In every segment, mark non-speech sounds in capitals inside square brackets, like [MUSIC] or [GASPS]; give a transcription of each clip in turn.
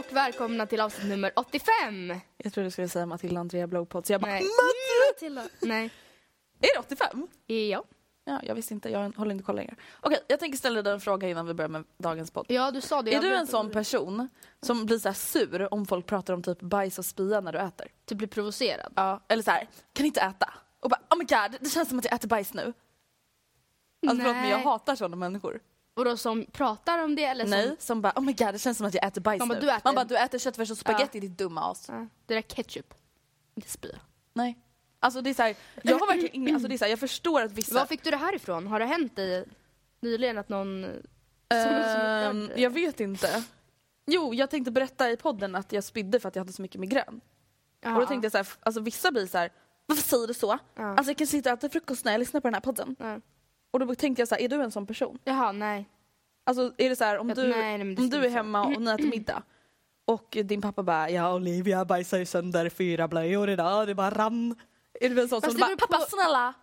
Och välkomna till avsnitt nummer 85! Jag trodde du skulle säga Matilda Andrea Blowpod så jag bara Nej. Matilda! Nej. Är det 85? Ja. Ja, jag visste inte, jag håller inte koll längre. Okej, jag tänker ställa dig en fråga innan vi börjar med dagens podd. Ja, du sa det. är du en sån person som blir så här sur om folk pratar om typ bajs och spya när du äter? Du blir provocerad? Ja. Eller så här, kan inte äta? Och bara, oh my god, det känns som att jag äter bajs nu. Alltså förlåt men jag Nej. hatar sådana människor. Och då som pratar om det eller Nej, som... bara, oh my god det känns som att jag äter bajs Man bara, nu. du äter- Man bara, du äter köttfärs och spagetti ditt dumma as. Ja, det där ketchup. Inte spy. Nej. Alltså det är så här, jag har verkligen ingen, alltså det är så här, jag förstår att vissa Var fick du det här ifrån? Har det hänt dig nyligen att någon... som- [LAUGHS] jag vet inte. Jo, jag tänkte berätta i podden att jag spydde för att jag hade så mycket migrän. Ja, Och då tänkte jag så här, f- alltså vissa blir så här, varför säger du så? Ja. Alltså jag kan sitta och äta frukost när jag lyssnar på den här podden. Ja. Och då tänkte jag så här, är du en sån person? Jaha, nej. Alltså är det så här, om du, nej, nej, om du är hemma och ni äter middag och din pappa bara, ja Olivia bajsar ju sönder fyra blöjor idag, det bara rann. Är du en sån Fast som bara, pappa snälla!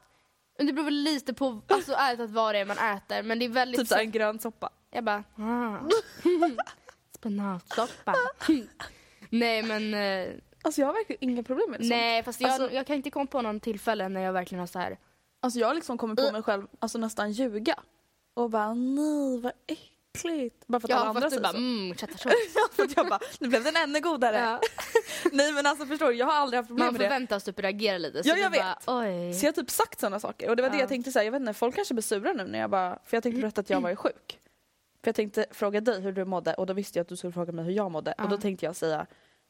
Det beror väl lite på, alltså ärligt att vad det är man äter. Men det är väldigt... Typ så här en grön soppa. Jag bara... Ah. [LAUGHS] Spenatsoppa. [LAUGHS] nej men... eh, Alltså jag har verkligen inga problem med det Nej fast jag, Alltså- jag kan inte komma på någon tillfälle när jag verkligen har så här. Alltså jag liksom kommit på mig själv, alltså nästan ljuga. Och bara nej vad äckligt. Bara för att alla Ja andra fast du säger bara så. mm. [LAUGHS] Ja, för att jag bara, nu blev den ännu godare. Ja. [LAUGHS] Nej men alltså förstår du, jag har aldrig haft problem Man med det. förväntas typ reagera lite. Så Ja, jag bara, Oj. Så jag har typ sagt sådana saker och det var det Ja. jag tänkte säga, jag vet inte, folk kanske blir sura nu när jag bara, för jag tänkte berätta att jag var ju sjuk. För jag tänkte fråga dig hur du mådde och då visste jag att du skulle fråga mig hur jag mådde och då Ja. tänkte jag säga,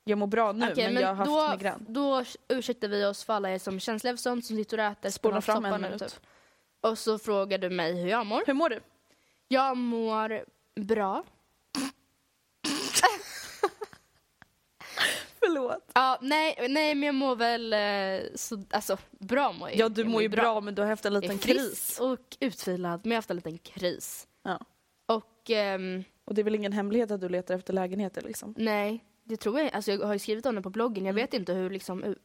jag mår bra nu Okej, men, jag har haft då, migrän. då ursäktar vi oss för alla er som är känsliga för sånt, som sitter och äter Spola fram en minut. typ. Och så frågar du mig hur jag mår. Hur mår du? Jag mår bra. Förlåt. Ja, nej, nej men jag mår väl eh, så, alltså bra mår jag Ja du jag mår ju bra men du har haft en Jag liten är frisk kris. och utvilad, men jag har haft en liten kris. Ja. Och ehm, Och det är väl ingen hemlighet att du letar efter lägenheter liksom? nej, det tror jag Alltså jag har ju skrivit om det på bloggen. Jag vet inte hur liksom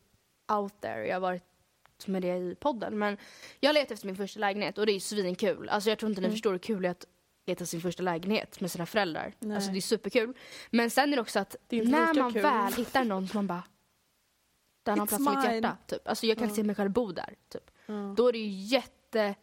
out there jag har varit med det i podden. Men jag letar efter min första lägenhet och det är svinkul. Alltså jag tror inte ni förstår hur kul det är att leta sin första lägenhet med sina föräldrar. Nej. Alltså det är superkul. Men sen är det också att Det när man kul. väl hittar någon som man bara den har plats i mitt hjärta. Typ. Alltså jag kan Ja. se mig själv bo där. Typ. Ja. Då är det ju jätte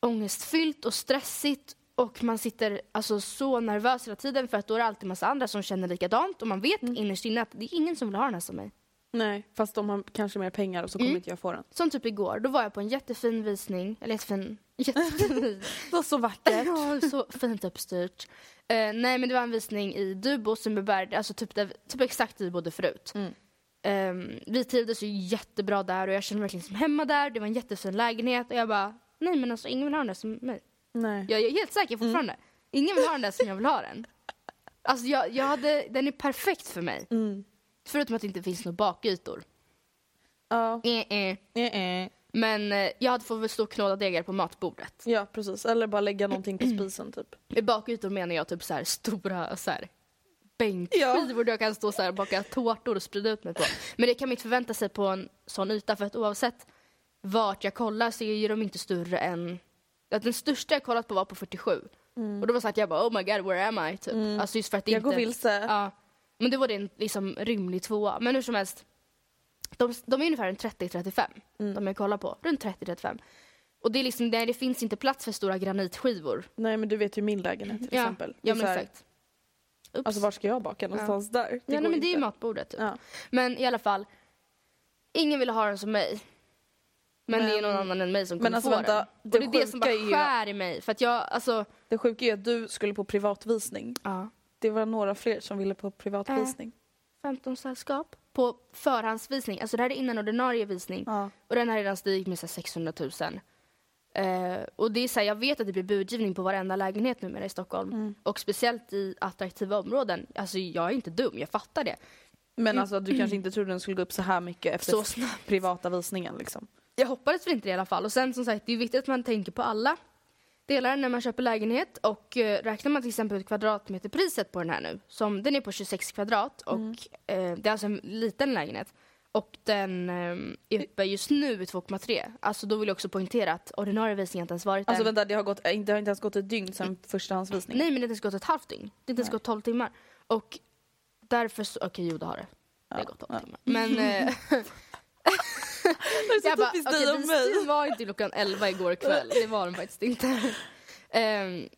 ångestfyllt och stressigt Och man sitter alltså så nervös hela tiden för att då är det alltid massa andra som känner likadant och man vet Mm. innerst inne att det är ingen som vill ha den här som mig. Nej, fast de har kanske mer pengar och så kommer Mm. inte jag få den. Som typ igår, då var jag på en jättefin visning, eller jättefin, [LAUGHS] jättefin [LAUGHS] Det var så vackert. Ja, så fint uppstyrt. Eh, nej men det var en visning i Dubo, Sundbyberg, alltså typ, där, typ exakt där vi bodde förut. Mm. Ehm, vi trivdes ju jättebra där och jag kände mig verkligen som hemma där. Det var en jättefin lägenhet och jag bara, nej men alltså ingen vill ha den där som mig. Nej. Jag är helt säker fortfarande. Ingen vill ha den där som jag vill ha den. Alltså jag, jag hade, den är perfekt för mig. Mm. Förutom att det inte finns några bakytor. Ja. Eh, eh. Eh, eh. Men jag hade fått stå och knåda degar på matbordet. Ja, precis. Eller bara lägga någonting Mm. på spisen typ. [CLEARS THROAT] Med bakytor menar jag typ så här stora så här, bänkskivor där jag kan stå så här och baka tårtor och sprida ut mig på. Men det kan man inte förvänta sig på en sån yta för att oavsett vart jag kollar så är ju de inte större än... Att den största jag kollat på var på 47. Och då var så att jag bara oh my god where am I? Typ. Alltså just för att det Jag inte... går vilse. Ja. Men det var en liksom rymlig tvåa. Men hur som helst. De, de är ungefär en 30-35. De jag kollar på. Runt 30-35. Och det är liksom, nej, det finns inte plats för stora granitskivor. Nej men du vet ju min lägenhet till exempel. Ja, men här, exakt. Oops. Alltså var ska jag baka någonstans där? Det ja, nej, men det är inte. matbordet. Typ. Ja. Men i alla fall. Ingen ville ha den som mig. Men, det är Men- någon annan än mig som men kommer alltså få vänta, den. det och det är det som bara sjuka är ju- skär i mig. För att jag, alltså. Det sjuka är att du skulle på privatvisning. Ja. Det var några fler som ville på privatvisning. 15 sällskap. På förhandsvisning. Alltså det här är innan ordinarie visning. Ja. Och den har redan stigit med så här 600 000. Eh, och det är så här, jag vet att det blir budgivning på varenda lägenhet numera i Stockholm. Mm. Och speciellt i attraktiva områden. Alltså jag är inte dum, jag fattar det. Men alltså du kanske inte trodde den skulle gå upp så här mycket efter Så snabbt. privata visningen liksom. Jag hoppades väl inte det i alla fall. Och sen som sagt, det är viktigt att man tänker på alla delar när man köper lägenhet. Och eh, räknar man till exempel ut kvadratmeterpriset på den här nu. Som, den är på 26 kvadrat och eh, det är alltså en liten lägenhet. Och den eh, är uppe just nu i 2,3. Alltså då vill jag också poängtera att ordinarie visning inte ens varit Alltså där. vänta, det har, gått, äh, det har inte ens gått ett dygn sedan förstahandsvisningen. Nej men det har inte ens gått ett halvt dygn. Det har inte ens Nej. gått 12 timmar. Och därför så, okej jo det har det. Det har Ja, gått 12 ja. timmar. Men... [LAUGHS] [LAUGHS] Eh, så jag bara, typiskt okej dig och mig. visningen var inte klockan 11 igår kväll. Det var den faktiskt inte. Ehm,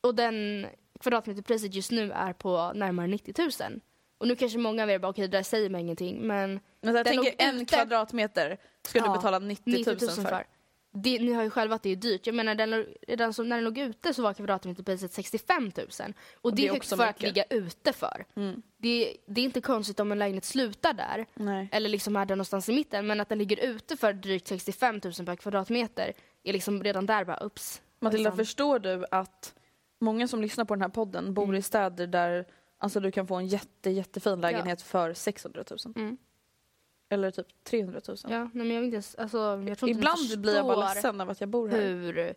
och den kvadratmeterpriset just nu är på närmare 90 000. Och nu kanske många av er bara, okej det där säger mig ingenting. Men Men jag Den tänker en kvadratmeter ska du Ja, betala 90 000, 90 000 för. för. Det, ni har ju själva att det är dyrt. Jag menar den, redan som, när den låg ute så var kvadratmeterpriset 65 000. Och, det är högt också för att mycket. ligga ute för. Mm. Det, det är inte konstigt om en lägenhet slutar där. Nej. Eller liksom är där någonstans i mitten. Men att den ligger ute för drygt 65 000 per kvadratmeter är liksom redan där bara ups. Matilda, Liksom. förstår du att många som lyssnar på den här podden bor Mm. i städer där alltså, du kan få en jätte, jättefin lägenhet för 600 000? Mm. Eller typ 300 000. Ja, nej, men jag inte ens, alltså, jag tror inte Ibland blir jag bara ledsen av att jag bor här. hur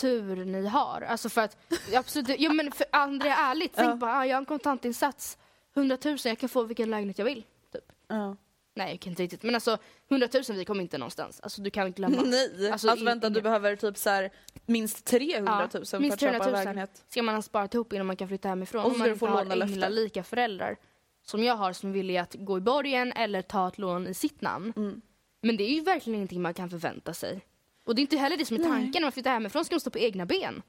tur ni har. Alltså för att, absolut, jo men för Andrea ärligt, Ja. tänk bara, ah, jag har en kontantinsats, 100 000, jag kan få vilken lägenhet jag vill. Typ. Ja. Nej, jag kan inte riktigt, men alltså 100 000 vi kommer inte någonstans. Alltså du kan glömma. [LAUGHS] Nej, Alltså, alltså, vänta du behöver typ så här, minst 300 000 för minst att köpa 300 en 000 lägenhet. ska man ha sparat ihop innan man kan flytta hemifrån. Och så Om ska du få låna lika föräldrar som jag har som villiga att gå i borgen eller ta ett lån i sitt namn. Mm. Men det är ju verkligen ingenting man kan förvänta sig. Och det är inte heller det som är tanken. När man flyttar hemifrån ska man stå på egna ben.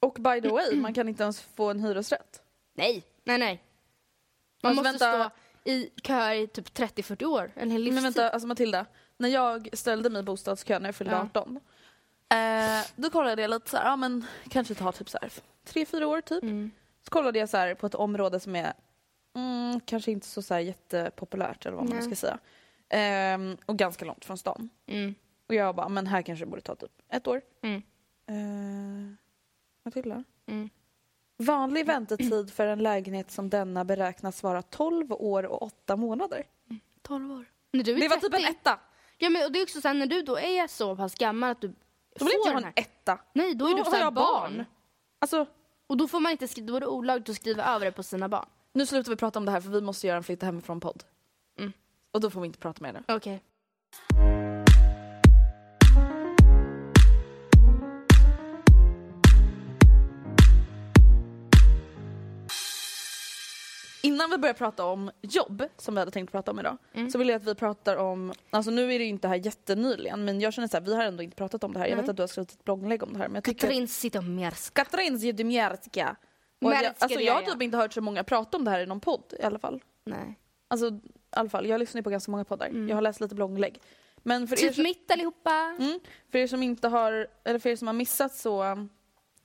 Och by the way, man kan inte ens få en hyresrätt. Nej, nej, nej. Man Alltså, måste vänta. stå i kö i typ 30-40 år. En hel livstid. Men vänta, alltså Matilda. När jag ställde mig i bostadskö när jag fyllde Ja. 18. Eh, då kollade jag lite så här, ja men kanske tar typ så här 3-4 år typ. Mm. Så kollade jag så här på ett område som är mm, kanske inte så, så här jättepopulärt eller vad man Nej. ska säga. Ehm, och ganska långt från stan. Mm. Och jag bara, men här kanske det borde ta typ ett år. Mm. Eh, Matilda? Mm. Vanlig väntetid för en lägenhet som denna beräknas vara 12 år och 8 månader. 12 år. När du är Det var typ en 30. etta. Ja, men och det är också så här, när du då är så pass gammal att du Då vill inte jag den ha en här- etta. Nej, då är Då du så har här jag barn. barn. Alltså, Och då får man inte skriva, då är det olagligt att skriva över det på sina barn. Nu slutar vi prata om det här för vi måste göra en flytta hemifrån-podd. Mm. Och då får vi inte prata mer nu. Okej. Innan vi börjar prata om jobb, som vi hade tänkt prata om idag, Mm. så vill jag att vi pratar om, alltså nu är det ju inte här jättenyligen, men jag känner så här, vi har ändå inte pratat om det här. Jag vet Nej. att du har skrivit ett blogginlägg om det här. Men jag tycker... Katrin Zytomierska. Katrin Zytomierska. Och jag, alltså, jag har typ inte hört så många prata om det här i någon podd i alla fall. Nej. Alltså i alla fall, jag lyssnar ju på ganska många poddar. Jag har läst lite blogginlägg. Men för er, Typ som, mitt allihopa. mm, för er som inte har, eller för er som har missat så,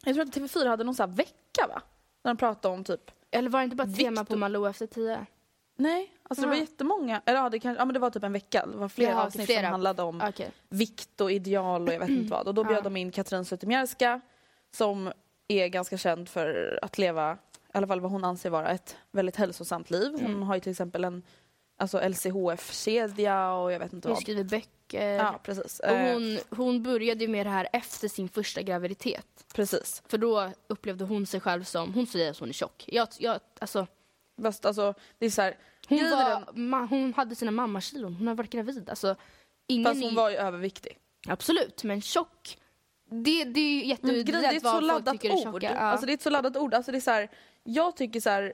jag tror att TV4 hade någon sån här vecka va? Där de pratade om typ, Eller var det inte bara tema Viktor. på Malou efter tio? nej, alltså det var jättemånga, eller ja det, kanske, ja, men det var typ en vecka. Det var flera Jaha, avsnitt flera. som handlade om Okej. vikt och ideal och jag vet inte [CLEARS THROAT] vad. Och då bjöd Ja. de in Katrin Zytomierska som är ganska känd för att leva, i alla fall vad hon anser vara ett väldigt hälsosamt liv. Hon Mm. har ju till exempel en alltså LCHF-kedja och jag vet inte Hon vad. skriver böcker. Ja, precis. Och Eh, hon, hon började ju med det här efter sin första graviditet. precis. För då upplevde hon sig själv som, hon säger att hon är tjock. Jag, jag, alltså, Fast alltså, det är så här, hon, var, ma, hon hade sina mammakilon, hon har varit gravid. Alltså, ingen fast hon var ju överviktig. Absolut, men tjock. Det, det är ju Men grejen, det är ett vad så laddat ord. Ja. Alltså det är ett så laddat ord. Alltså det är så här, jag tycker så här,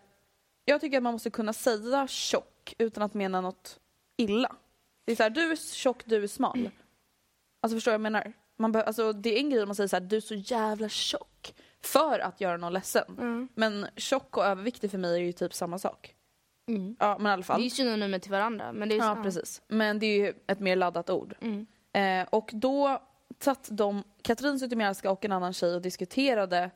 jag tycker att man måste kunna säga tjock utan att mena något illa. Det är så här, du är tjock, du är smal. Alltså förstår du vad jag menar? Man be- alltså, det är en grej om man säger så här, du är så jävla tjock. För att göra någon ledsen. Mm. Men tjock och överviktig för mig är ju typ samma sak. Mm. Ja men i alla Det är fall. ju synonymer till varandra. Men det är Ja så- precis. Men det är ju ett mer laddat ord. Mm. Eh, och då satt de, Katrin Zytomierska och en annan tjej och diskuterade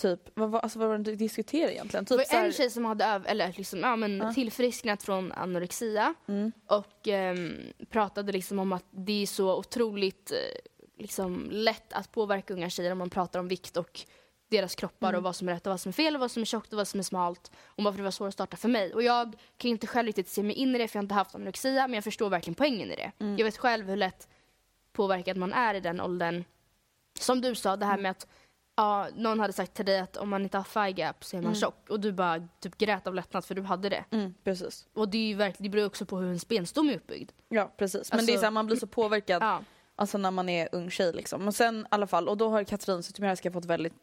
typ, vad, alltså vad var det de diskuterade egentligen? Det Typ var så här- en tjej som hade öv- eller liksom, ja, men Ja. tillfrisknat från anorexia Mm. och ehm, pratade liksom om att det är så otroligt eh, liksom, lätt att påverka unga tjejer om man pratar om vikt och deras kroppar Mm. och vad som är rätt och vad som är fel och vad som är tjockt och vad som är smalt och varför det var svårt att starta för mig. Och jag kan inte själv riktigt se mig in i det för jag har inte haft anorexia men jag förstår verkligen poängen i det. Mm. Jag vet själv hur lätt påverkad man är i den åldern. Som du sa, det här Mm. med att ja, någon hade sagt till dig att om man inte har thigh gap så är man tjock och du bara typ grät av lättnad för du hade det. Mm, precis. Och det, är ju verkligen, det beror också på hur ens benstomme är uppbyggd. Ja precis. Men Alltså- det är så här, man blir så [CLEARS THROAT] påverkad Ja. alltså när man är ung tjej liksom. Och sen i alla fall, och då har Katrin Zytomierska fått väldigt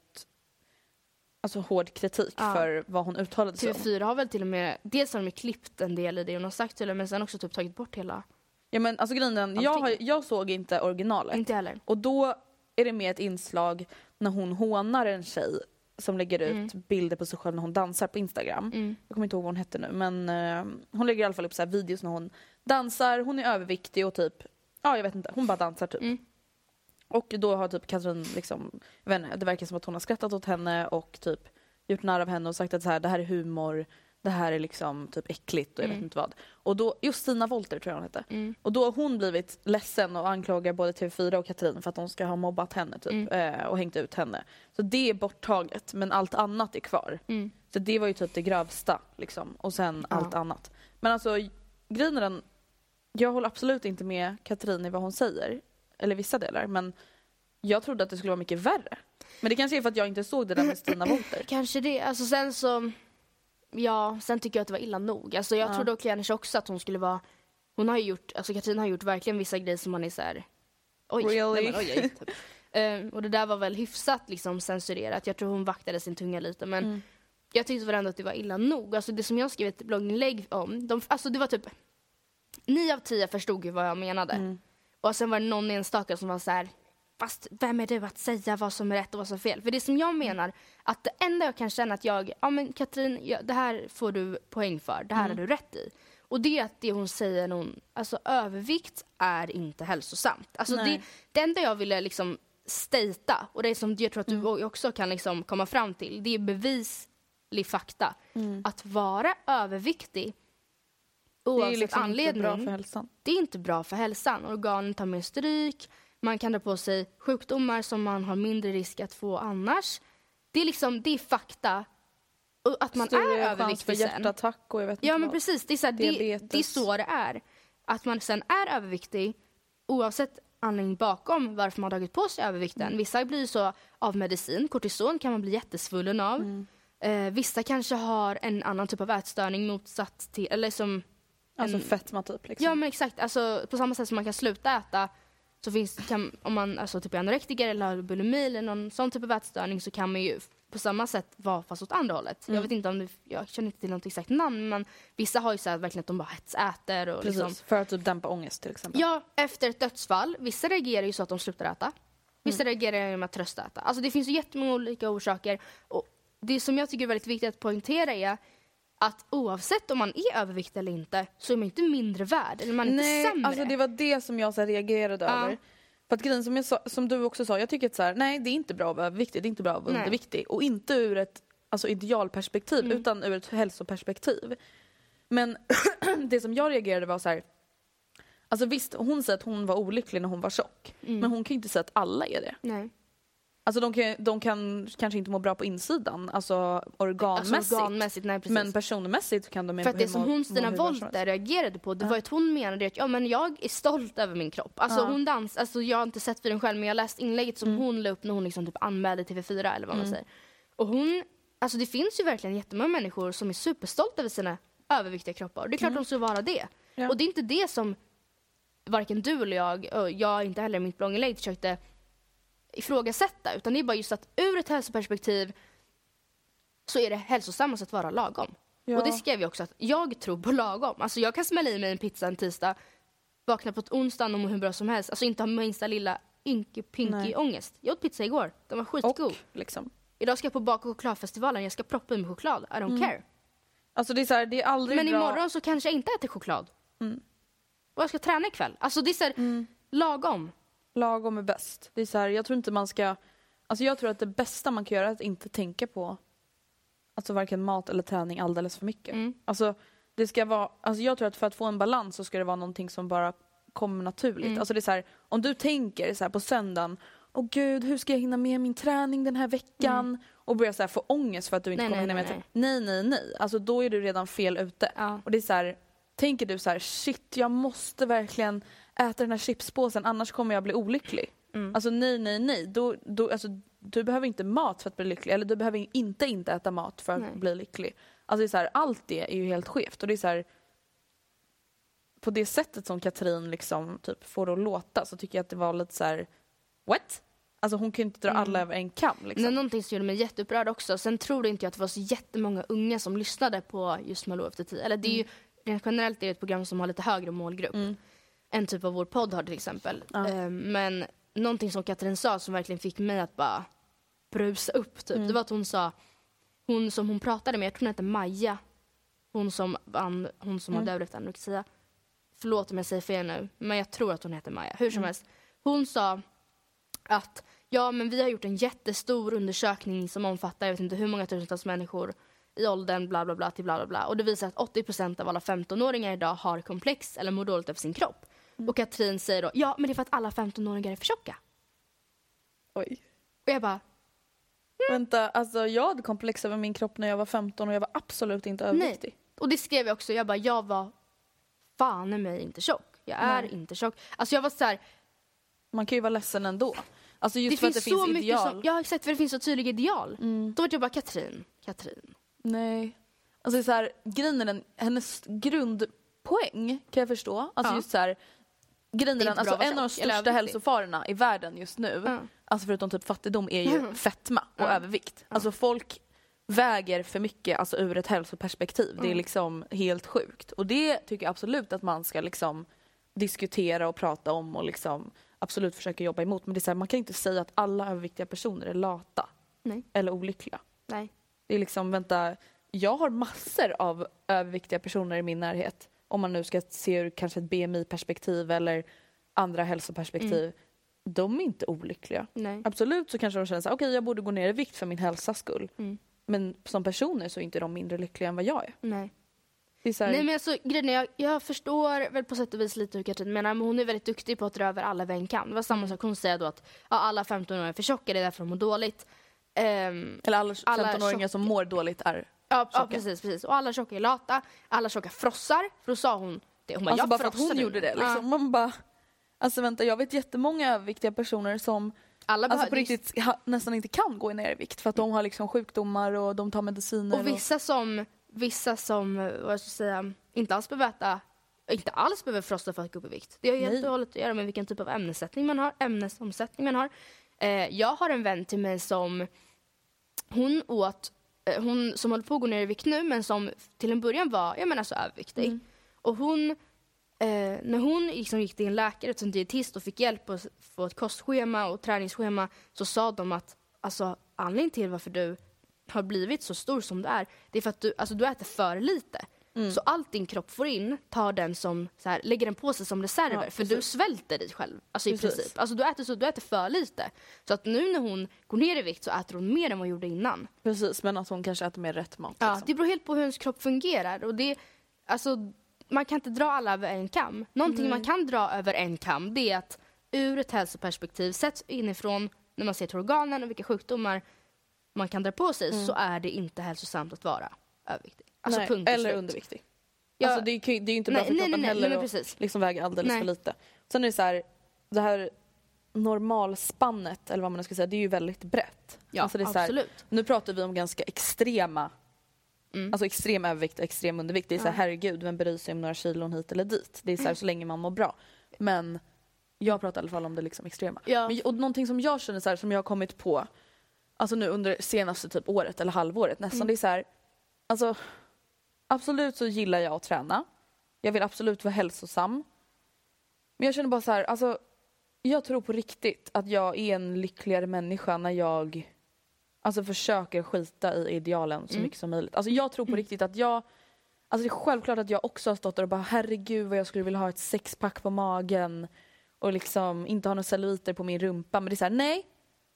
alltså, hård kritik Ja. för vad hon uttalade sig om. TV4 har väl till och med, dels har de klippt en del i det hon har sagt till men sen också typ tagit bort hela. Ja men alltså grejen är jag, har, jag såg inte originalet. Inte heller. Och då är det med ett inslag när hon hånar en tjej som lägger ut Mm. bilder på sig själv när hon dansar på Instagram. Mm. Jag kommer inte ihåg vad hon hette nu men eh, hon lägger i alla fall upp så här videos när hon dansar, hon är överviktig och typ, ja jag vet inte, hon bara dansar typ. Mm. Och då har typ Katrin liksom, jag vet inte, det verkar som att hon har skrattat åt henne och typ gjort narr av henne och sagt att så här, det här är humor, det här är liksom typ äckligt och jag vet Mm. inte vad. Och då, just Stina Wolter tror jag hon hette. Mm. Och då har hon blivit ledsen och anklagar både TV4 och Katrin för att de ska ha mobbat henne typ, Mm. eh, och hängt ut henne. Så det är borttaget men allt annat är kvar. Mm. Så det var ju typ det grövsta liksom. Och sen Ja. allt annat. Men alltså grejen är den, jag håller absolut inte med Katrin i vad hon säger. Eller vissa delar men jag trodde att det skulle vara mycket värre. Men det kanske är för att jag inte såg det där med Stina Wolter. [CLEARS THROAT] Kanske det. Alltså sen så, ja, sen tycker jag att det var illa nog. Alltså jag Ja. trodde och kanske också att hon skulle vara, hon har ju gjort, alltså Katrin har gjort verkligen vissa grejer som man är så här. oj, Really? nej, men, oj, oj typ. [LAUGHS] Ehm, och det där var väl hyfsat liksom censurerat. Jag tror hon vaktade sin tunga lite men Mm. jag tyckte väl ändå att det var illa nog. Alltså det som jag skrev ett blogginlägg om, de, alltså det var typ nio av tio förstod ju vad jag menade. Mm. Och sen var det någon enstaka som var så här. Fast vem är du att säga vad som är rätt och vad som är fel? För det som jag menar, att det enda jag kan känna att jag, ja men Katrin, ja, det här får du poäng för, det här Mm. har du rätt i. Och det är att det hon säger, hon, alltså övervikt är inte hälsosamt. Alltså det, Nej. det enda jag ville liksom stata, och det som jag tror att Mm. du också kan liksom komma fram till, det är bevislig fakta. Mm. Att vara överviktig, Det är oavsett liksom inte anledning, bra för hälsan. det är inte bra för hälsan. Organen tar mer stryk, man kan dra på sig sjukdomar som man har mindre risk att få annars. Det är liksom, det är fakta. Och att man Större är för överviktig sen. hjärtattack och jag vet Ja inte men vad. precis, det är, så här, det, det är så det är. Att man sen är överviktig oavsett anledning bakom varför man har tagit på sig övervikten. Mm. Vissa blir så av medicin, kortison kan man bli jättesvullen av. Mm. Eh, vissa kanske har en annan typ av ätstörning motsatt till, eller som Alltså en- fetma typ liksom. Ja men exakt, alltså, på samma sätt som man kan sluta äta så finns kan, om man alltså, typ är anorektiker eller har bulimi eller någon sån typ av ätstörning så kan man ju på samma sätt vara fast åt andra hållet. Jag vet inte om det, jag känner inte till något exakt namn men vissa har ju så här verkligen att de bara hetsäter och Precis, liksom. för att typ dämpa ångest till exempel. Ja, efter ett dödsfall. Vissa reagerar ju så att de slutar äta. Vissa reagerar med att tröstäta. Alltså det finns ju jättemånga olika orsaker. Och det som jag tycker är väldigt viktigt att poängtera är att oavsett om man är överviktig eller inte så är man inte mindre värd eller man är Nej, inte sämre. alltså det var det som jag så reagerade Ja. över. För att grejen som, jag sa, som du också sa, jag tycker att så här, nej det är inte bra att vara överviktig, det är inte bra att vara underviktig. Och inte ur ett alltså, idealperspektiv Mm. utan ur ett hälsoperspektiv. Men [CLEARS THROAT] det som jag reagerade var så här. Alltså visst, hon säger att hon var olycklig när hon var tjock. Mm. Men hon kan ju inte säga att alla är det. Nej. Alltså de kan, de kan kanske inte må bra på insidan, alltså organmässigt. Alltså organmässigt, nej precis. men personmässigt kan de För att det må- som hon, Stina Wollter reagerade på, det var att hon menade att ja, men jag är stolt över min kropp. Alltså Ja. hon dans, alltså jag har inte sett videon själv men jag har läst inlägget som Mm. hon la upp när hon liksom typ anmälde TV4 eller vad man säger. Och hon, alltså det finns ju verkligen jättemånga människor som är superstolta över sina överviktiga kroppar. Och det är klart de ska vara det. Mm. Ja. Och det är inte det som varken du eller jag, och jag inte heller i mitt blogginlägg försökte ifrågasätta. Utan det är bara just att ur ett hälsoperspektiv så är det hälsosammast att vara lagom. Ja. Och det skrev jag också att jag tror på lagom. Alltså jag kan smälla i mig en pizza en tisdag, vakna på ett onsdag och må hur bra som helst. Alltså inte ha minsta lilla ynke pinky ångest. Jag åt pizza igår, den var skitgod. Och liksom. Idag ska jag på bak och chokladfestivalen, jag ska proppa i mig choklad. I don't care. Alltså det är så här, det är aldrig Men bra. imorgon så kanske jag inte äter choklad. Mm. Och jag ska träna ikväll. Alltså det är så här, lagom. Lagom är bäst. Det är så här, jag tror inte man ska... Alltså jag tror att det bästa man kan göra är att inte tänka på alltså varken mat eller träning alldeles för mycket. Mm. Alltså, det ska vara, alltså jag tror att för att få en balans så ska det vara någonting som bara kommer naturligt. Mm. Alltså det är så här, om du tänker så här på söndagen, åh gud hur ska jag hinna med min träning den här veckan? Och börjar så här få ångest för att du inte Mm. Nej, kommer nej, hinna med nej, nej. nej nej nej. Alltså då är du redan fel ute. Ja. Och det är så här, tänker du så här, shit jag måste verkligen äta den här chipspåsen annars kommer jag bli olycklig. Mm. Alltså nej, nej, nej. Då, då, alltså, du behöver inte mat för att bli lycklig. Eller du behöver inte inte äta mat för att Nej. bli lycklig. Alltså det är så här, allt det är ju helt skevt. Och det är så här, på det sättet som Katrin liksom typ får det att låta så tycker jag att det var lite så här, what? Alltså hon kan ju inte dra alla över en kam liksom. Men någonting som gjorde mig jätteupprörd också. Sen tror inte jag att det var så jättemånga unga som lyssnade på just Malou efter tio. Eller det är ju rent generellt är det ett program som har lite högre målgrupp. Än typ vad vår podd har till exempel. Ja. Eh, men någonting som Katrin sa som verkligen fick mig att bara brusa upp typ. Det var att hon sa, hon som hon pratade med, jag tror hon hette Maja. Hon som, hon som har dödligt anorexia. Förlåt om jag säger fel nu, men jag tror att hon heter Maja. Hur som helst. Hon sa att ja, men vi har gjort en jättestor undersökning som omfattar jag vet inte hur många tusentals människor i åldern bla bla bla till bla bla bla. Och det visar att 80% av alla 15-åringar idag har komplex eller mår dåligt över sin kropp. Och Katrin säger då, ja men det är för att alla 15-åringar är för tjocka. Oj. Och jag bara, Vänta, alltså jag hade komplex över min kropp när jag var 15 och jag var absolut inte överviktig. och det skrev jag också, jag bara, jag var fan i mig inte tjock. Jag är Nej. inte tjock. Alltså jag var så här, Man kan ju vara ledsen ändå. Alltså just det för finns att det så finns mycket ideal. som, ja exakt för det finns så tydliga ideal. Mm. Då var jag bara, Katrin, Katrin. Nej. Alltså så här, grejen är den, hennes grundpoäng kan jag förstå. Alltså Ja. just så här, grejen är den, alltså en av de eller största hälsofarorna i världen just nu, Ja. alltså förutom typ fattigdom, är ju fetma och Ja. övervikt. Alltså folk väger för mycket alltså ur ett hälsoperspektiv. Det är Mm. liksom helt sjukt. Och det tycker jag absolut att man ska liksom diskutera och prata om och liksom absolut försöka jobba emot. Men det är så här, man kan inte säga att alla överviktiga personer är lata Nej. eller olyckliga. Nej. Det är liksom, vänta, jag har massor av överviktiga personer i min närhet. Om man nu ska se ur kanske ett BMI-perspektiv eller andra hälsoperspektiv. De är inte olyckliga. Nej. Absolut så kanske de känner så här, okej jag borde gå ner i vikt för min hälsas skull. Mm. Men som personer så är inte de mindre lyckliga än vad jag är. Nej. Är här, Nej men alltså grejen är, jag, jag förstår väl på sätt och vis lite hur Katrin menar men hon är väldigt duktig på att dra över alla en kam. Det var samma sak hon säger då att ja, alla 15-åringar är för tjocka, det är därför de mår dåligt. Ehm, Eller alla 15-åringar som mår dåligt är ja, ja precis, precis. Och alla tjocka är lata, alla tjocka frossar. För då sa hon det. Hon bara, Alltså jag bara för att hon nu. gjorde det. Ja. Liksom. Man bara, alltså vänta jag vet jättemånga överviktiga personer som Alla alltså på riktigt nästan inte kan gå ner i vikt för att de har liksom sjukdomar och de tar mediciner. Och vissa som, vissa som, eh, vad jag ska säga, inte alls behöver äta, inte alls behöver frossa för att gå upp i vikt. Det har helt och hållet att göra med vilken typ av ämnessättning man har, ämnesomsättning man har. Eh, jag har en vän till mig som hon åt, hon som håller på att gå ner i vikt nu men som till en början var, jag menar så överviktig. Mm. Och hon, eh, när hon liksom gick till en läkare, till en dietist och fick hjälp att få ett kostschema och träningsschema så sa de att alltså, anledningen till varför du har blivit så stor som du är, det är för att du, alltså, du äter för lite. Mm. Så allt din kropp får in tar den som, så här, lägger den på sig som reserver Ja, för du svälter dig själv. Alltså i Precis. princip. Alltså du äter, så, du äter för lite. Så att nu när hon går ner i vikt så äter hon mer än vad hon gjorde innan. Precis, men att hon kanske äter mer rätt mat. Ja, liksom. det beror helt på hur ens kropp fungerar. Och det, alltså, man kan inte dra alla över en kam. Någonting man kan dra över en kam det är att ur ett hälsoperspektiv, sett inifrån när man ser till organen och vilka sjukdomar man kan dra på sig så är det inte hälsosamt att vara överviktig. Alltså Nej, punkt eller slut. underviktig. Ja, Alltså det är ju det är ju inte bra Nej, för nej, kroppen nej, nej, heller att precis. liksom väga alldeles Nej. för lite. Sen är det så här, det här normalspannet, eller vad man nu ska säga, det är ju väldigt brett. ja alltså det är så här, absolut. nu pratar vi om ganska extrema, Mm. alltså extrem övervikt och extrem undervikt. Det är så här, herregud, vem bryr sig om några kilon hit eller dit? Det är så här, så länge man mår bra. Men jag pratar i alla fall om det liksom extrema. Ja. Men, och någonting som jag känner så här, som jag har kommit på, alltså nu under senaste typ året eller halvåret nästan, Mm. det är så här, alltså absolut så gillar jag att träna. Jag vill absolut vara hälsosam. Men jag känner bara så här, alltså jag tror på riktigt att jag är en lyckligare människa när jag alltså försöker skita i idealen så Mm. mycket som möjligt. Alltså jag tror på riktigt att jag Alltså det är självklart att jag också har stått där och bara herregud vad jag skulle vilja ha ett sexpack på magen och liksom inte ha några celluliter på min rumpa. Men det är såhär, nej.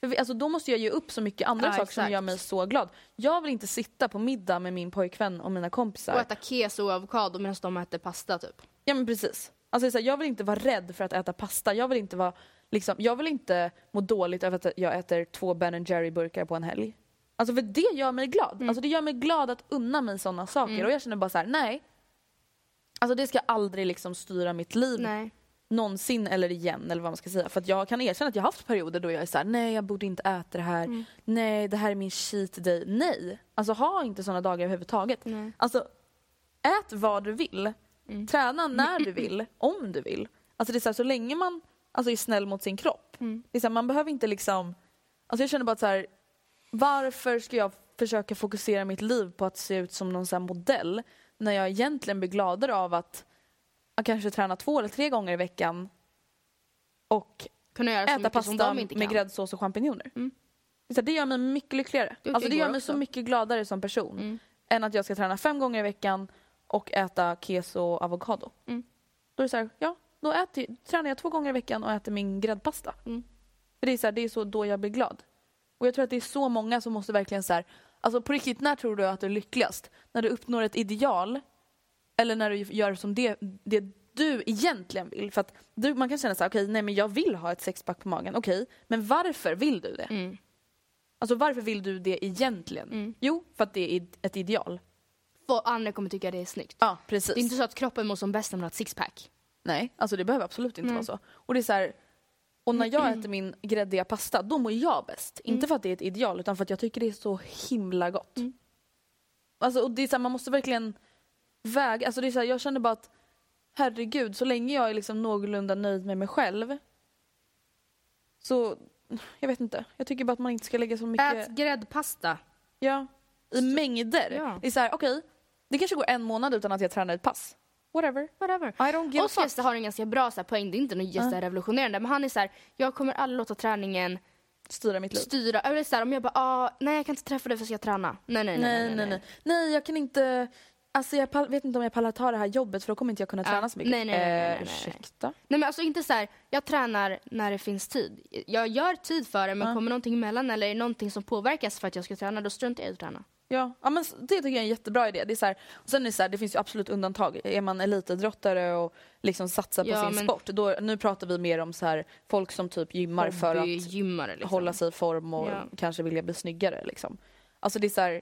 För alltså då måste jag ge upp så mycket andra Ja, saker som exakt. gör mig så glad. Jag vill inte sitta på middag med min pojkvän och mina kompisar. Och äta keso och avokado medan de äter pasta typ. Ja men precis. Alltså jag vill inte vara rädd för att äta pasta. Jag vill inte vara liksom, jag vill inte må dåligt över att jag äter två Ben Jerry burkar på en helg. Alltså för det gör mig glad. Mm. Alltså det gör mig glad att unna mig sådana saker och jag känner bara så här: nej. Alltså det ska aldrig liksom styra mitt liv Nej. Någonsin eller igen eller vad man ska säga. För att jag kan erkänna att jag har haft perioder då jag är så här: nej jag borde inte äta det här. Mm. Nej det här är min cheat day. Nej. Alltså ha inte sådana dagar överhuvudtaget. Nej. Alltså ät vad du vill. Mm. Träna när du [LAUGHS] vill, om du vill. Alltså det är så, här, så länge man alltså, är snäll mot sin kropp. Mm. Det är så här, man behöver inte liksom... Alltså jag känner bara att så här, varför ska jag försöka fokusera mitt liv på att se ut som någon modell när jag egentligen blir gladare av att, att kanske träna två eller tre gånger i veckan och Kunna göra äta pasta med gräddsås och champinjoner. Mm. Det, så gör mig mycket lyckligare. Det Alltså det gör mig också. så mycket gladare som person Mm. än att jag ska träna fem gånger i veckan och äta keso och avokado. Mm. Då är det så här, ja, då äter, tränar jag två gånger i veckan och äter min gräddpasta. Mm. För det är, så här, det är så då jag blir glad. Och jag tror att det är så många som måste verkligen så här, alltså på riktigt, när tror du att du är lyckligast? När du uppnår ett ideal eller när du gör som det, det du egentligen vill? För att du, man kan känna så här, okej, nej men jag vill ha ett sexpack på magen, okej, men varför vill du det? Mm. Alltså varför vill du det egentligen? Mm. Jo, för att det är ett ideal. För andra kommer tycka det är snyggt. Ja, precis. Det är inte så att kroppen mår som bäst när man har ett sixpack. Nej, alltså det behöver absolut inte Nej. vara så. Och det är så här, och när jag äter min gräddiga pasta, då mår jag bäst. Inte för att det är ett ideal, utan för att jag tycker det är så himla gott. Mm. Alltså, och det är så här, man måste verkligen väga, alltså det är så här, jag känner bara att herregud, så länge jag är liksom någorlunda nöjd med mig själv så, jag vet inte. Jag tycker bara att man inte ska lägga så mycket... Ät gräddpasta. Ja, i mängder. Ja. Det är så här, okej, det kanske går en månad utan att jag tränar ett pass. Whatever. Whatever. I don't give Oskar fuck. har en ganska bra så här, poäng, det är inte något uh. revolutionerande men han är så här, jag kommer aldrig låta träningen Styra mitt liv. styra. Eller så här, om jag bara, ah, nej jag kan inte träffa dig för att jag ska träna. Nej nej nej. Nej, nej, nej. Nej, jag kan inte... Alltså jag pall, vet inte om jag pallar ta det här jobbet för då kommer inte jag kunna Ja. träna så mycket. Nej, nej, nej, nej, nej, Eh, nej. ursäkta? Nej men alltså inte så här, jag tränar när det finns tid. Jag gör tid för det men Ja. kommer någonting emellan eller är det någonting som påverkas för att jag ska träna då struntar jag i att träna. Ja, ja men det tycker jag är en jättebra idé. Det är så här, och sen är det, så här, det finns ju absolut undantag. Är man elitidrottare och liksom satsar på Ja, sin men- sport, då, nu pratar vi mer om så här, folk som typ gymmar för att Hobbygymmare liksom. hålla sig i form och Ja. kanske vilja bli snyggare. Liksom. Alltså det är så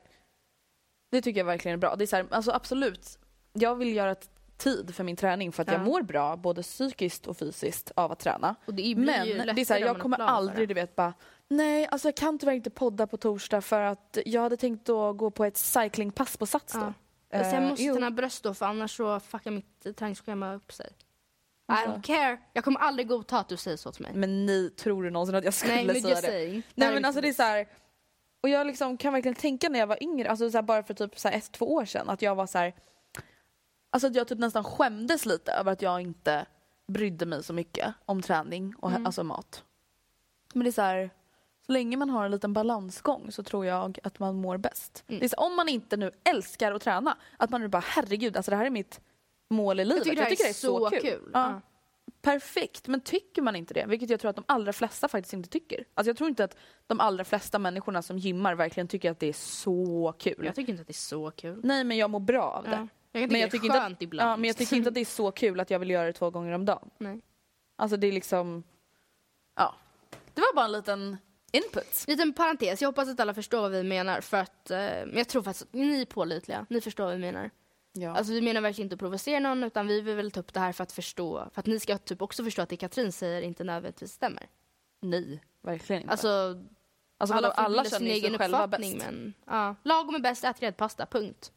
det tycker jag verkligen är bra. Det är så här, alltså absolut, jag vill göra tid för min träning för att jag Ja. mår bra både psykiskt och fysiskt av att träna. Det Men det är så här, jag kommer aldrig du vet bara Nej, alltså jag kan tyvärr inte podda på torsdag för att jag hade tänkt att gå på ett cyclingpass på Sats då. Ja. Alltså jag Eh, måste jo. bröst då för annars så fuckar mitt eh, träningsschema upp sig. I Alltså. don't care. Jag kommer aldrig godta att du säger så till mig. Men ni, tror du någonsin att jag skulle Nej men säga just det? Nej men alltså det är så här. Och jag liksom kan verkligen tänka när jag var yngre, alltså så här, bara för typ så här ett, två år sedan, att jag var så här. Alltså att jag typ nästan skämdes lite över att jag inte brydde mig så mycket om träning och Mm. alltså mat. Men det är så här, så länge man har en liten balansgång så tror jag att man mår bäst. Mm. Det är så, om man inte nu älskar att träna, att man nu bara herregud, alltså det här är mitt mål i livet. Jag tycker det här är så kul. Ja. Ja. Perfekt, men tycker man inte det, vilket jag tror att de allra flesta faktiskt inte tycker. Alltså jag tror inte att de allra flesta människorna som gymmar verkligen tycker att det är så kul. Jag tycker inte att det är så kul. Nej men jag mår bra av det. Ja. Jag tycka Men jag det tycker är inte skönt att, ibland. Ja, men jag tycker inte att det är så kul att jag vill göra det två gånger om dagen. Nej. Alltså det är liksom, ja. Det var bara en liten input. Liten parentes, jag hoppas att alla förstår vad vi menar för att eh, jag tror faktiskt att ni är pålitliga, ni förstår vad vi menar. Ja. Alltså vi menar verkligen inte att provocera någon utan vi vill väl ta upp det här för att förstå, för att ni ska typ också förstå att det Katrin säger inte nödvändigtvis stämmer. Nej, verkligen inte. Alltså, alltså alla, alla, känner ju sig själva bäst. men ja, lagom är bäst, ät gräddpasta, punkt.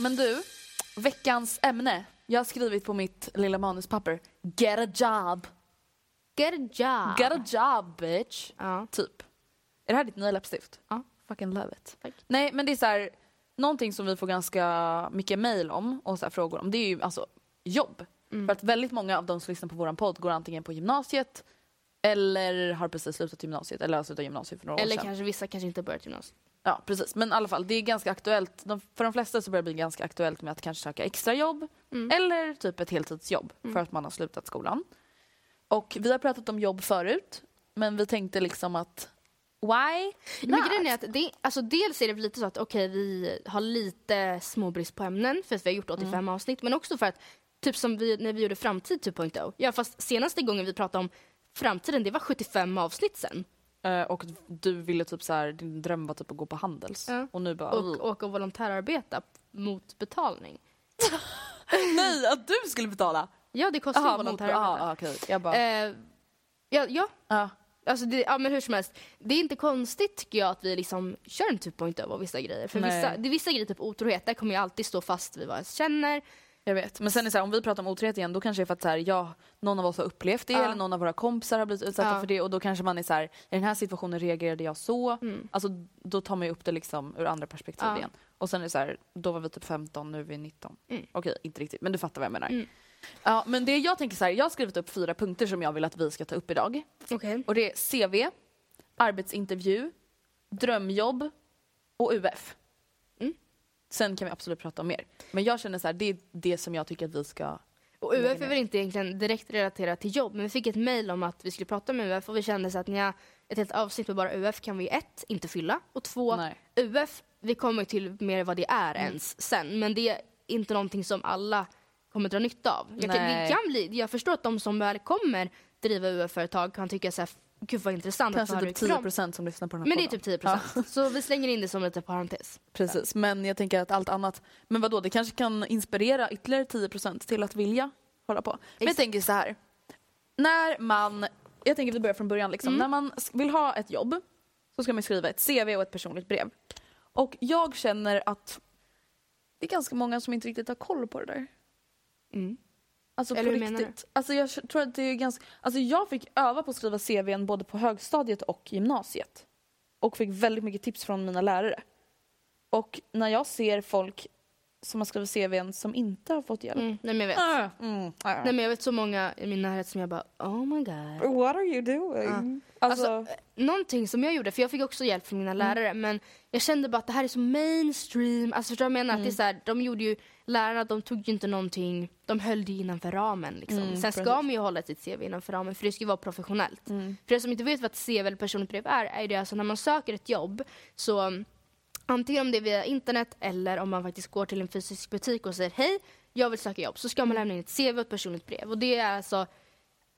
Men du, veckans ämne. Jag har skrivit på mitt lilla manuspapper. Get a job. Get a job. Get a job bitch. Ja. Typ. Är det här ditt nya läppstift? Ja. Fucking love it. Tack. Nej men det är så här, någonting som vi får ganska mycket mail om och så frågor om det är ju alltså jobb. Mm. För att väldigt många av de som lyssnar på våran podd går antingen på gymnasiet eller har precis slutat gymnasiet eller har slutat gymnasiet för några Eller år sedan. kanske vissa kanske inte börjat gymnasiet. Ja precis men i alla fall det är ganska aktuellt. De, för de flesta så börjar det bli ganska aktuellt med att kanske söka extrajobb Mm. eller typ ett heltidsjobb för att man har slutat skolan. Och vi har pratat om jobb förut men vi tänkte liksom att why Men not? grejen är att det, alltså dels är det lite så att okej vi har lite småbrist på ämnen för att vi har gjort 85 Mm. avsnitt men också för att typ som vi, när vi gjorde Framtid 2.0 ja fast senaste gången vi pratade om framtiden det var 75 avsnitt sen Eh, och du ville typ så här, din dröm var typ att gå på Handels. Ja. Och nu bara... och åka och volontärarbeta mot betalning. [LAUGHS] Nej, att du skulle betala! Ja det kostar ju Jaha, mot... volontärarbete. Aha, okej. Jag bara... Eh, ja, ja, ja. Alltså det, ja men hur som helst, det är inte konstigt tycker jag att vi liksom kör en typ point av vissa grejer. För Nej. vissa, det är vissa grejer, typ otrohet, där kommer jag alltid stå fast vid vad jag känner. Jag vet. Men sen är det så här, om vi pratar om otrohet igen då kanske det är för att så här, ja, någon av oss har upplevt det Ja. eller någon av våra kompisar har blivit utsatta Ja. för det och då kanske man är så här, i den här situationen reagerade jag så. Mm. Alltså då tar man ju upp det liksom ur andra perspektiv igen. Och sen är det så här, då var vi typ 15, nu är vi 19. Mm. Okej, inte riktigt, men du fattar vad jag menar. Mm. Ja, men det jag tänker så här, jag har skrivit upp fyra punkter som jag vill att vi ska ta upp idag. Okej. Och det är CV, arbetsintervju, drömjobb och UF. Mm. Sen kan vi absolut prata om mer. Men jag känner så här, det är det som jag tycker att vi ska... Och UF är väl inte egentligen direkt relaterat till jobb, men vi fick ett mejl om att vi skulle prata om UF och vi kände så att nja, ett helt avsnitt med bara UF kan vi ett, inte fylla och två, Nej. UF, vi kommer till mer vad det är ens sen, men det är inte någonting som alla kommer dra nytta av. Jag, kan, det kan bli, jag förstår att de som väl kommer driva UF-företag kan tycka så här, gud vad intressant att Kanske höra typ mycket 10 om. procent som lyssnar på den här Men det är podden. typ 10 procent. Så vi slänger in det som lite parentes. Precis, men jag tänker att allt annat... Men vadå, det kanske kan inspirera ytterligare 10 procent till att vilja hålla på. Men jag tänker så här. När man... Jag tänker att vi börjar från början. Liksom. Mm. När man vill ha ett jobb så ska man skriva ett CV och ett personligt brev. Och jag känner att det är ganska många som inte riktigt har koll på det där. Mm. Alltså Eller på hur menar du? riktigt. Alltså jag tror att det är ganska... Alltså jag fick öva på att skriva CVn både på högstadiet och gymnasiet. Och fick väldigt mycket tips från mina lärare. Och när jag ser folk som har skrivit CVn som inte har fått hjälp. Mm. Nej men jag vet. Ah, mm, ah. Nej men jag vet så många i min närhet som jag bara oh my god. What are you doing? Alltså, Alltså, någonting som jag gjorde, för jag fick också hjälp från mina lärare, men jag kände bara att det här är så mainstream. Alltså förstår du vad jag menar? Att det är så här, de gjorde ju, lärarna de tog ju inte någonting, de höll det innanför ramen liksom. Mm, Sen precis. ska man ju hålla sitt CV innanför ramen för det ska ju vara professionellt. Mm. För er som inte vet vad ett CV eller personligt brev är, är det alltså när man söker ett jobb så antingen om det är via internet eller om man faktiskt går till en fysisk butik och säger hej, jag vill söka jobb, så ska man lämna in ett CV och ett personligt brev. Och det är alltså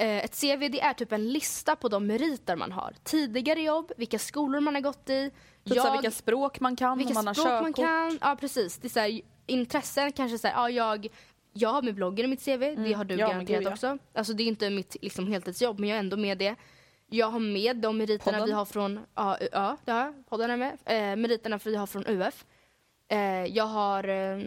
Eh, ett CV det är typ en lista på de meriter man har. Tidigare jobb, vilka skolor man har gått i. typ så här, vilka språk man kan vilka man språk man kan. Ja precis. Det är så här, intressen kanske så här, ja, jag, jag har med bloggen i mitt CV, det har du Mm. Ja, garanterat gud, ja. också. Alltså det är inte mitt liksom, heltidsjobb men jag är ändå med det. Jag har med de meriterna Podden. vi har från AUA, det har jag, podden är med. Eh, meriterna vi har från UF. Eh, jag har, eh,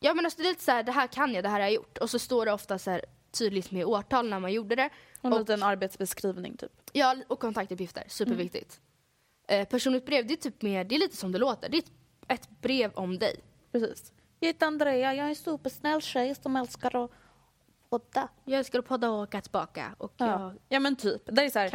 Ja men alltså det är lite så här, det här kan jag, det här har jag gjort. Och så står det ofta så här tydligt med årtal när man gjorde det. Och en Och- liten arbetsbeskrivning typ. Ja, och kontaktuppgifter, superviktigt. Eh, personligt brev, det är typ mer, det är lite som det låter. Det är ett, ett brev om dig. Precis. Jag heter Andrea, jag är en supersnäll tjej som älskar att podda. Jag älskar att podda och åka tillbaka. Och Ja. jag, ja men typ. Det är så här,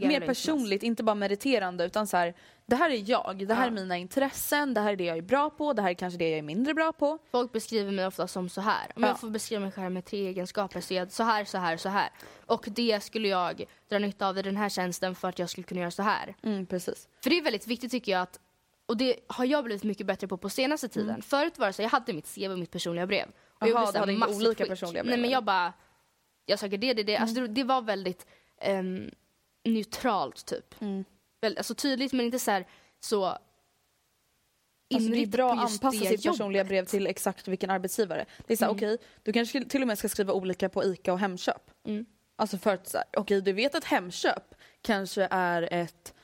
mer längs personligt, inte bara mediterande utan så här, det här är jag, det här Ja. är mina intressen, det här är det jag är bra på, det här är kanske det jag är mindre bra på. folk beskriver mig ofta som så här. Om Ja. jag får beskriva mig själv med tre egenskaper så är jag så här, så här, så här. Och det skulle jag dra nytta av i den här tjänsten för att jag skulle kunna göra så här. Mm, precis. För det är väldigt viktigt tycker jag att, och det har jag blivit mycket bättre på på senaste tiden. Förut var det så, jag hade mitt CV och mitt personliga brev. Och Jaha, du hade inte olika skit. personliga Nej men jag bara, jag söker det, det, det. Alltså det, det var väldigt ehm, neutralt typ. Väl, alltså tydligt men inte så här, så Alltså det är bra att anpassa sitt personliga brev till exakt vilken arbetsgivare. Det är såhär, Mm. okej, du kanske till och med ska skriva olika på ICA och Hemköp. Mm. Alltså för att, okej du vet att Hemköp kanske är ett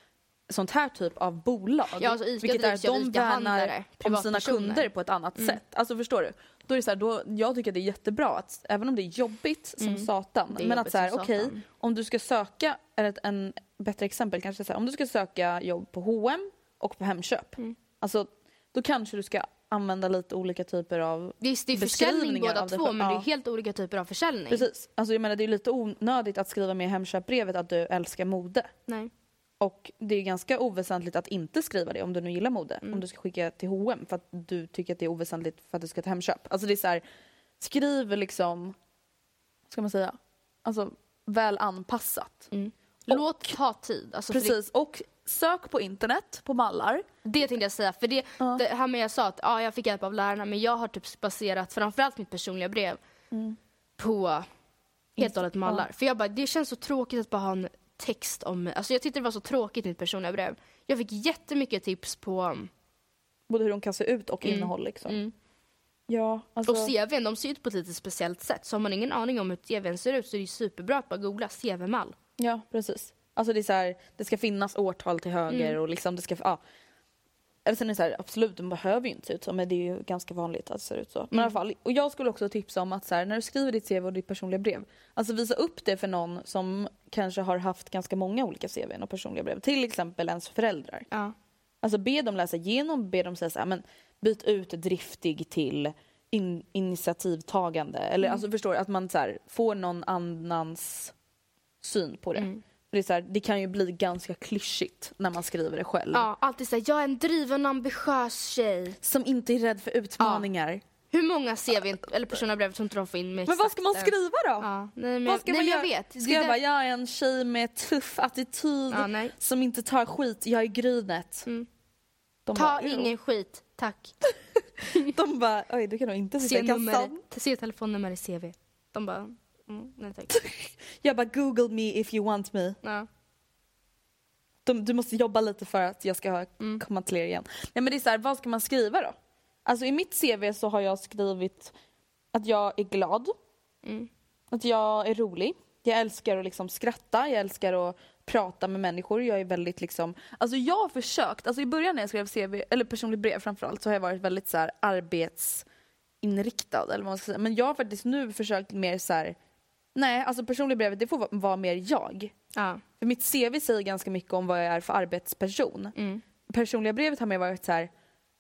sånt här typ av bolag. Ja, alltså vilket är att de värnar om sina kunder på ett annat Mm. sätt. Alltså förstår du? Då är det så här, då, jag tycker att det är jättebra att även om det är jobbigt som Mm. satan. Men att så här, okej, satan. om du ska söka, eller ett en bättre exempel kanske så här, om du ska söka jobb på H&M och på Hemköp. Mm. Alltså då kanske du ska använda lite olika typer av Visst, det är försäljning båda två men det är Ja. helt olika typer av försäljning. Precis. Alltså jag menar det är lite onödigt att skriva med i Hemköpbrevet att du älskar mode. Nej. Och det är ganska oväsentligt att inte skriva det om du nu gillar mode. Mm. Om du ska skicka till H&M för att du tycker att det är oväsentligt för att du ska till Hemköp. Alltså det är så här, skriv liksom, ska man säga, alltså väl anpassat. Mm. Låt ta tid. Alltså, för det- Precis, och sök på internet på mallar. Det tänkte jag säga, för det, Ja. det här med jag sa att ja, jag fick hjälp av lärarna men jag har typ baserat framförallt mitt personliga brev på helt och hållet mallar. För jag bara, det känns så tråkigt att bara ha en text om mig. Alltså jag tyckte det var så tråkigt mitt personliga brev. Jag fick jättemycket tips på, Både hur de kan se ut och Mm. innehåll liksom. mm. Ja, alltså, och CVn, de ser ut på ett lite speciellt sätt. Så har man ingen aning om hur CVn ser ut så är det superbra att bara googla CV-mall. Ja, precis. Alltså det är så här, det ska finnas årtal till höger Mm. och liksom det ska, ja. Eller sen är det så här, absolut, de behöver ju inte se ut så, men det är ju ganska vanligt att det ser ut så. Men i alla Mm. fall, och jag skulle också tipsa om att så här, när du skriver ditt CV och ditt personliga brev, alltså visa upp det för någon som kanske har haft ganska många olika CVn och personliga brev. Till exempel ens föräldrar. Ja. Alltså be dem läsa igenom, be dem säga så här, men byt ut driftig till in, initiativtagande. Eller Mm. alltså förstår att man så här, får någon annans syn på det. Mm. Det, är så här, det kan ju bli ganska klyschigt när man skriver det själv. ja, alltid säga jag är en driven ambitiös tjej. Som inte är rädd för utmaningar. Hur många CV eller personliga brev tror inte de får in med Men vad ska man skriva då? Ja, nej men, Vad ska nej, man jag göra? vet. Ska jag bara, jag är en tjej med tuff attityd Ja, som inte tar skit, jag är grynet. Mm. Ta bara, ingen skit, tack. [LAUGHS] De bara, oj du kan nog inte sitta Se, i kassan. se telefonnummer i CV. De bara, mm, nej tack. [LAUGHS] Jag bara, google me if you want me. Ja. De, du måste jobba lite för att jag ska Mm. komma till er igen. Nej men det är så här, vad ska man skriva då? Alltså i mitt CV så har jag skrivit att jag är glad, Mm. att jag är rolig, jag älskar att liksom skratta, jag älskar att prata med människor, jag är väldigt liksom, alltså jag har försökt, alltså i början när jag skrev CV, eller personligt brev framförallt, så har jag varit väldigt så här arbetsinriktad eller vad man ska säga. Men jag har faktiskt nu försökt mer så här, nej alltså personligt brevet det får vara, mer jag. Ja. För mitt CV säger ganska mycket om vad jag är för arbetsperson. Mm. Personliga brevet har mer varit så här,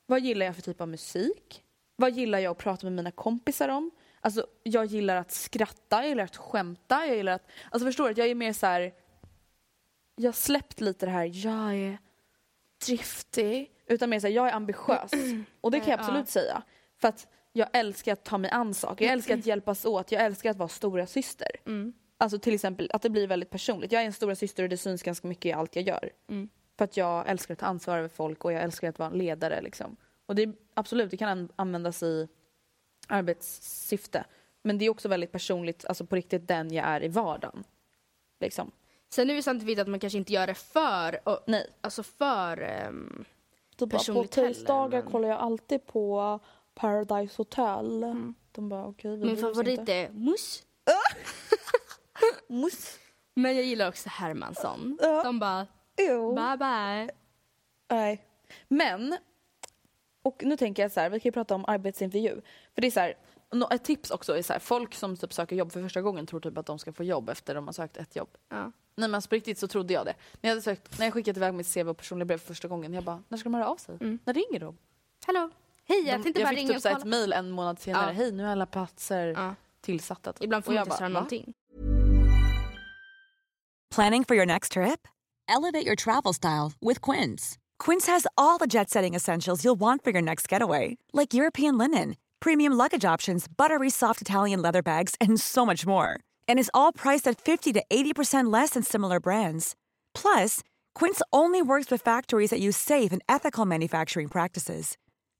vad gillar jag för typ av musik? Vad gillar jag att prata med mina kompisar om? Alltså jag gillar att skratta, jag gillar att skämta, jag gillar att, alltså förstår du, att jag är mer så här. jag har släppt lite det här, jag är driftig, utan mer så här, jag är ambitiös. [CLEARS THROAT] Och det kan jag Ja. absolut säga. För att jag älskar att ta mig an saker, jag älskar att hjälpas åt, jag älskar att vara stora syster. Mm. Alltså till exempel att det blir väldigt personligt. Jag är en stora syster och det syns ganska mycket i allt jag gör. Mm. För att jag älskar att ta ansvar över folk och jag älskar att vara en ledare. Liksom. Och det är, absolut, det kan an- användas i arbetssyfte. Men det är också väldigt personligt, alltså på riktigt den jag är i vardagen. Liksom. Sen är det samtidigt att man kanske inte gör det för, och, Nej. alltså för ehm, Typ på Personligt heller, tisdagar men- kollar jag alltid på Paradise Hotel. De bara okej, vi min favorit inte. är Mus. [LAUGHS] Mus. Men jag gillar också Hermansson. Ja. De bara, Jo. bye bye. Nej. Men Och nu tänker jag så här, vi kan ju prata om arbetsintervju. För det är så här, ett tips också är så här, folk som typ söker jobb för första gången tror typ att de ska få jobb efter de har sökt ett jobb. Ja. Nej men alltså på riktigt så trodde jag det. När jag, hade sökt, när jag skickade iväg mitt CV och personliga brev för första gången, jag bara, när ska de höra av sig? När ringer de? Hallå? Hej, jag tänkte jag bara fick ringa typ och så här kolla. ett mail en månad senare, Ja. hej nu är alla platser Ja. tillsatta. typ. Ibland får man jag inte bara, svara "Va?" någonting. Planning for your next trip? Elevate your travel style with Quince. Quince has all the jet setting essentials you'll want for your next getaway, like European linen, premium luggage options, buttery soft Italian leather bags, and so much more. And is all priced at 50 to 80% less than similar brands. Plus, Quince only works with factories that use safe and ethical manufacturing practices.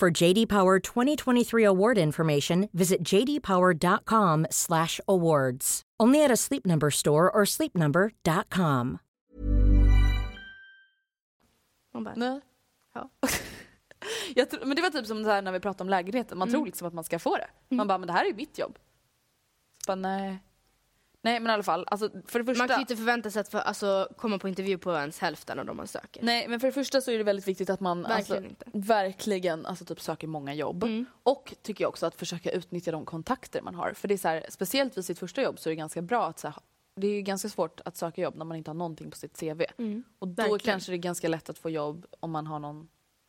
For JD Power 2023 award information, visit jdpower.com/awards. Only at a Sleep Number store or sleepnumber.com. Man bara, Nej. Ja. [LAUGHS] jag tror, men det var typ som det här när vi pratade om lägenheten, man tror liksom att man ska få det. Man bara, men det här är ju mitt jobb. Så bara, nej. Nej men i alla fall, alltså, för det första. Man kan ju inte förvänta sig att för, alltså, komma på intervju på ens hälften av de man söker. Nej men för det första så är det väldigt viktigt att man Verkligen alltså, verkligen alltså, typ söker många jobb. Mm. Och tycker jag också att försöka utnyttja de kontakter man har. För det är så här, speciellt vid sitt första jobb så är det ganska bra att så här, det är ganska svårt att söka jobb när man inte har någonting på sitt CV. Och då Verkligen. kanske det är ganska lätt att få jobb om man har någon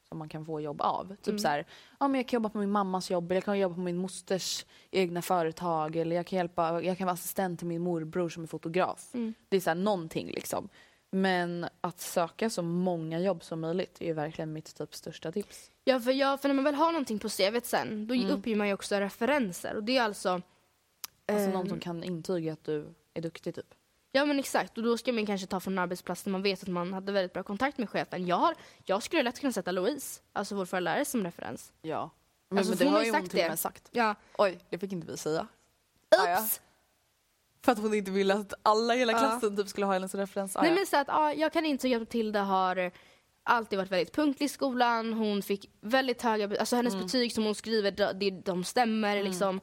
som man kan få jobb av. Typ Mm. så här, ja men jag kan jobba på min mammas jobb, eller jag kan jobba på min mosters egna företag, eller jag kan hjälpa, jag kan vara assistent till min morbror som är fotograf. Mm. Det är så här någonting liksom. Men att söka så många jobb som möjligt är verkligen mitt typ största tips. Ja, för, jag, för när man väl har någonting på CVt sen, då Mm. uppger man ju också referenser. Och det är alltså... Alltså ehm, någon som kan intyga att du är duktig typ. Ja men exakt, och då ska man kanske ta från en arbetsplats där man vet att man hade väldigt bra kontakt med chefen. Jag, har, jag skulle lätt kunna sätta Louise, alltså vår förra lärare, som referens. Ja. Men, Alltså, men det man har ju hon till och med sagt. Ja. Oj, det fick inte vi säga. Oops! Ja. För att hon inte ville att alla i hela Ja. klassen typ skulle ha henne som referens. Nej ja. men så att, ja, jag kan intyga att Tilda har alltid varit väldigt punktlig i skolan. Hon fick väldigt höga, alltså hennes betyg som hon skriver, de, de, stämmer liksom.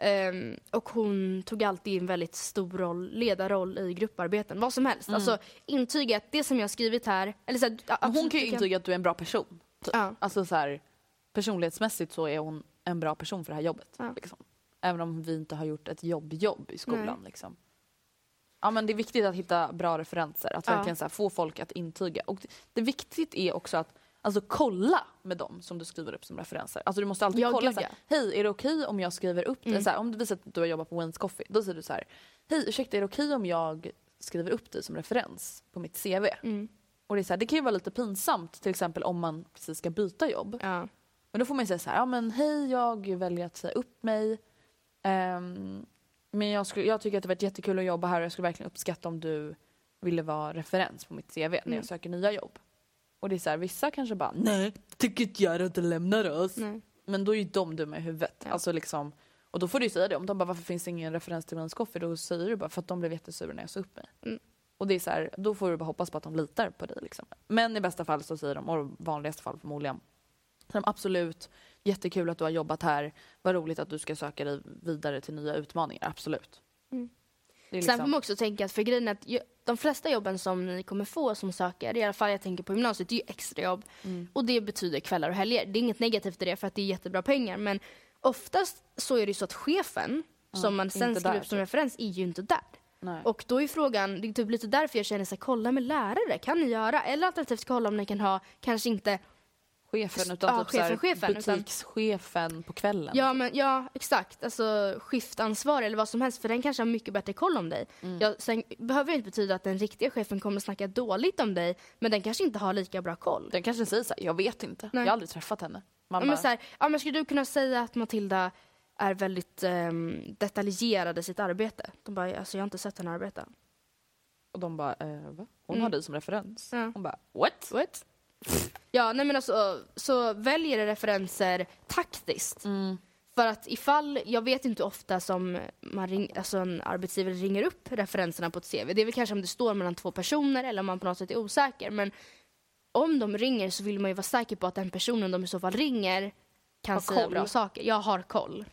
Ehm, och hon tog alltid en väldigt stor roll, ledarroll i grupparbeten, vad som helst. Alltså intyga att det som jag skrivit här, eller så här, Men hon absolut, kan ju intyga att du är en bra person. Typ. Ja. Alltså så här, personlighetsmässigt så är hon en bra person för det här jobbet. Ja. Liksom. Även om vi inte har gjort ett jobb-jobb i skolan. Nej. Liksom. Ja, men det är viktigt att hitta bra referenser, att Ja. verkligen så här, få folk att intyga. Och det, det viktigt är också att alltså, kolla med dem som du skriver upp som referenser. Alltså, du måste alltid Ja, kolla, gud, så här, ja. hej är det okej om jag skriver upp? Mm. Så här, om det visar att du har jobbat på Wayne's Coffee, då säger du så här, hej ursäkta är det okej om jag skriver upp dig som referens på mitt CV? Mm. Och det, är så det kan ju vara lite pinsamt till exempel om man precis ska byta jobb. Ja. Men då får man ju säga så här, ja men hej jag väljer att säga upp mig. Ehm, men jag, skulle, jag tycker att det varit jättekul att jobba här och jag skulle verkligen uppskatta om du ville vara referens på mitt CV när Mm. jag söker nya jobb. Och det är så här, vissa kanske bara, nej tycker inte jag att du lämnar oss. Nej. Men då är ju de dumma i huvudet. Ja. Alltså liksom, och då får du ju säga det. Om de bara, varför finns det ingen referens till Wayne's Coffee? Då säger du bara, för att de blev jättesura när jag sa upp mig. Mm. Och det är så här, då får du bara hoppas på att de litar på dig. Liksom. Men i bästa fall så säger de, och i vanligaste fall förmodligen, så de absolut, jättekul att du har jobbat här, vad roligt att du ska söka dig vidare till nya utmaningar, absolut. Mm. Är Sen får liksom, man också tänka att för grejen är att ju- de flesta jobben som ni kommer få som söker, i alla fall jag tänker på gymnasiet, det är ju extrajobb. Mm. Och det betyder kvällar och helger. Det är inget negativt i det för att det är jättebra pengar. Men oftast så är det ju så att chefen som man sen skriver upp som typ. referens är ju inte där. Nej. Och då är frågan, det är typ lite därför jag känner så här, kolla med lärare, kan ni göra? Eller alternativt kolla om ni kan ha, kanske inte, chefen utan Ja, typ chefen, chefen, utan- butikschefen på kvällen. ja men ja exakt, alltså skiftansvarig eller vad som helst för den kanske har mycket bättre koll om dig. Mm. Ja, sen behöver det inte betyda att den riktiga chefen kommer snacka dåligt om dig men den kanske inte har lika bra koll. Den kanske säger så här, jag vet inte, Nej. jag har aldrig träffat henne. Man Ja, men bara, så här, ja, men skulle du kunna säga att Matilda är väldigt um, detaljerad i sitt arbete? De bara, alltså jag har inte sett henne arbeta. Och de bara, eh, va? Hon Mm. har dig som referens. Ja. Hon bara, what? What? Ja, nej men alltså, så väljer referenser taktiskt. Mm. För att ifall, jag vet inte ofta som man ring, alltså en arbetsgivare ringer upp referenserna på ett CV. Det är väl kanske om det står mellan två personer eller om man på något sätt är osäker. Men om de ringer så vill man ju vara säker på att den personen de i så fall ringer kan Har säga koll. bra saker. Jag har koll.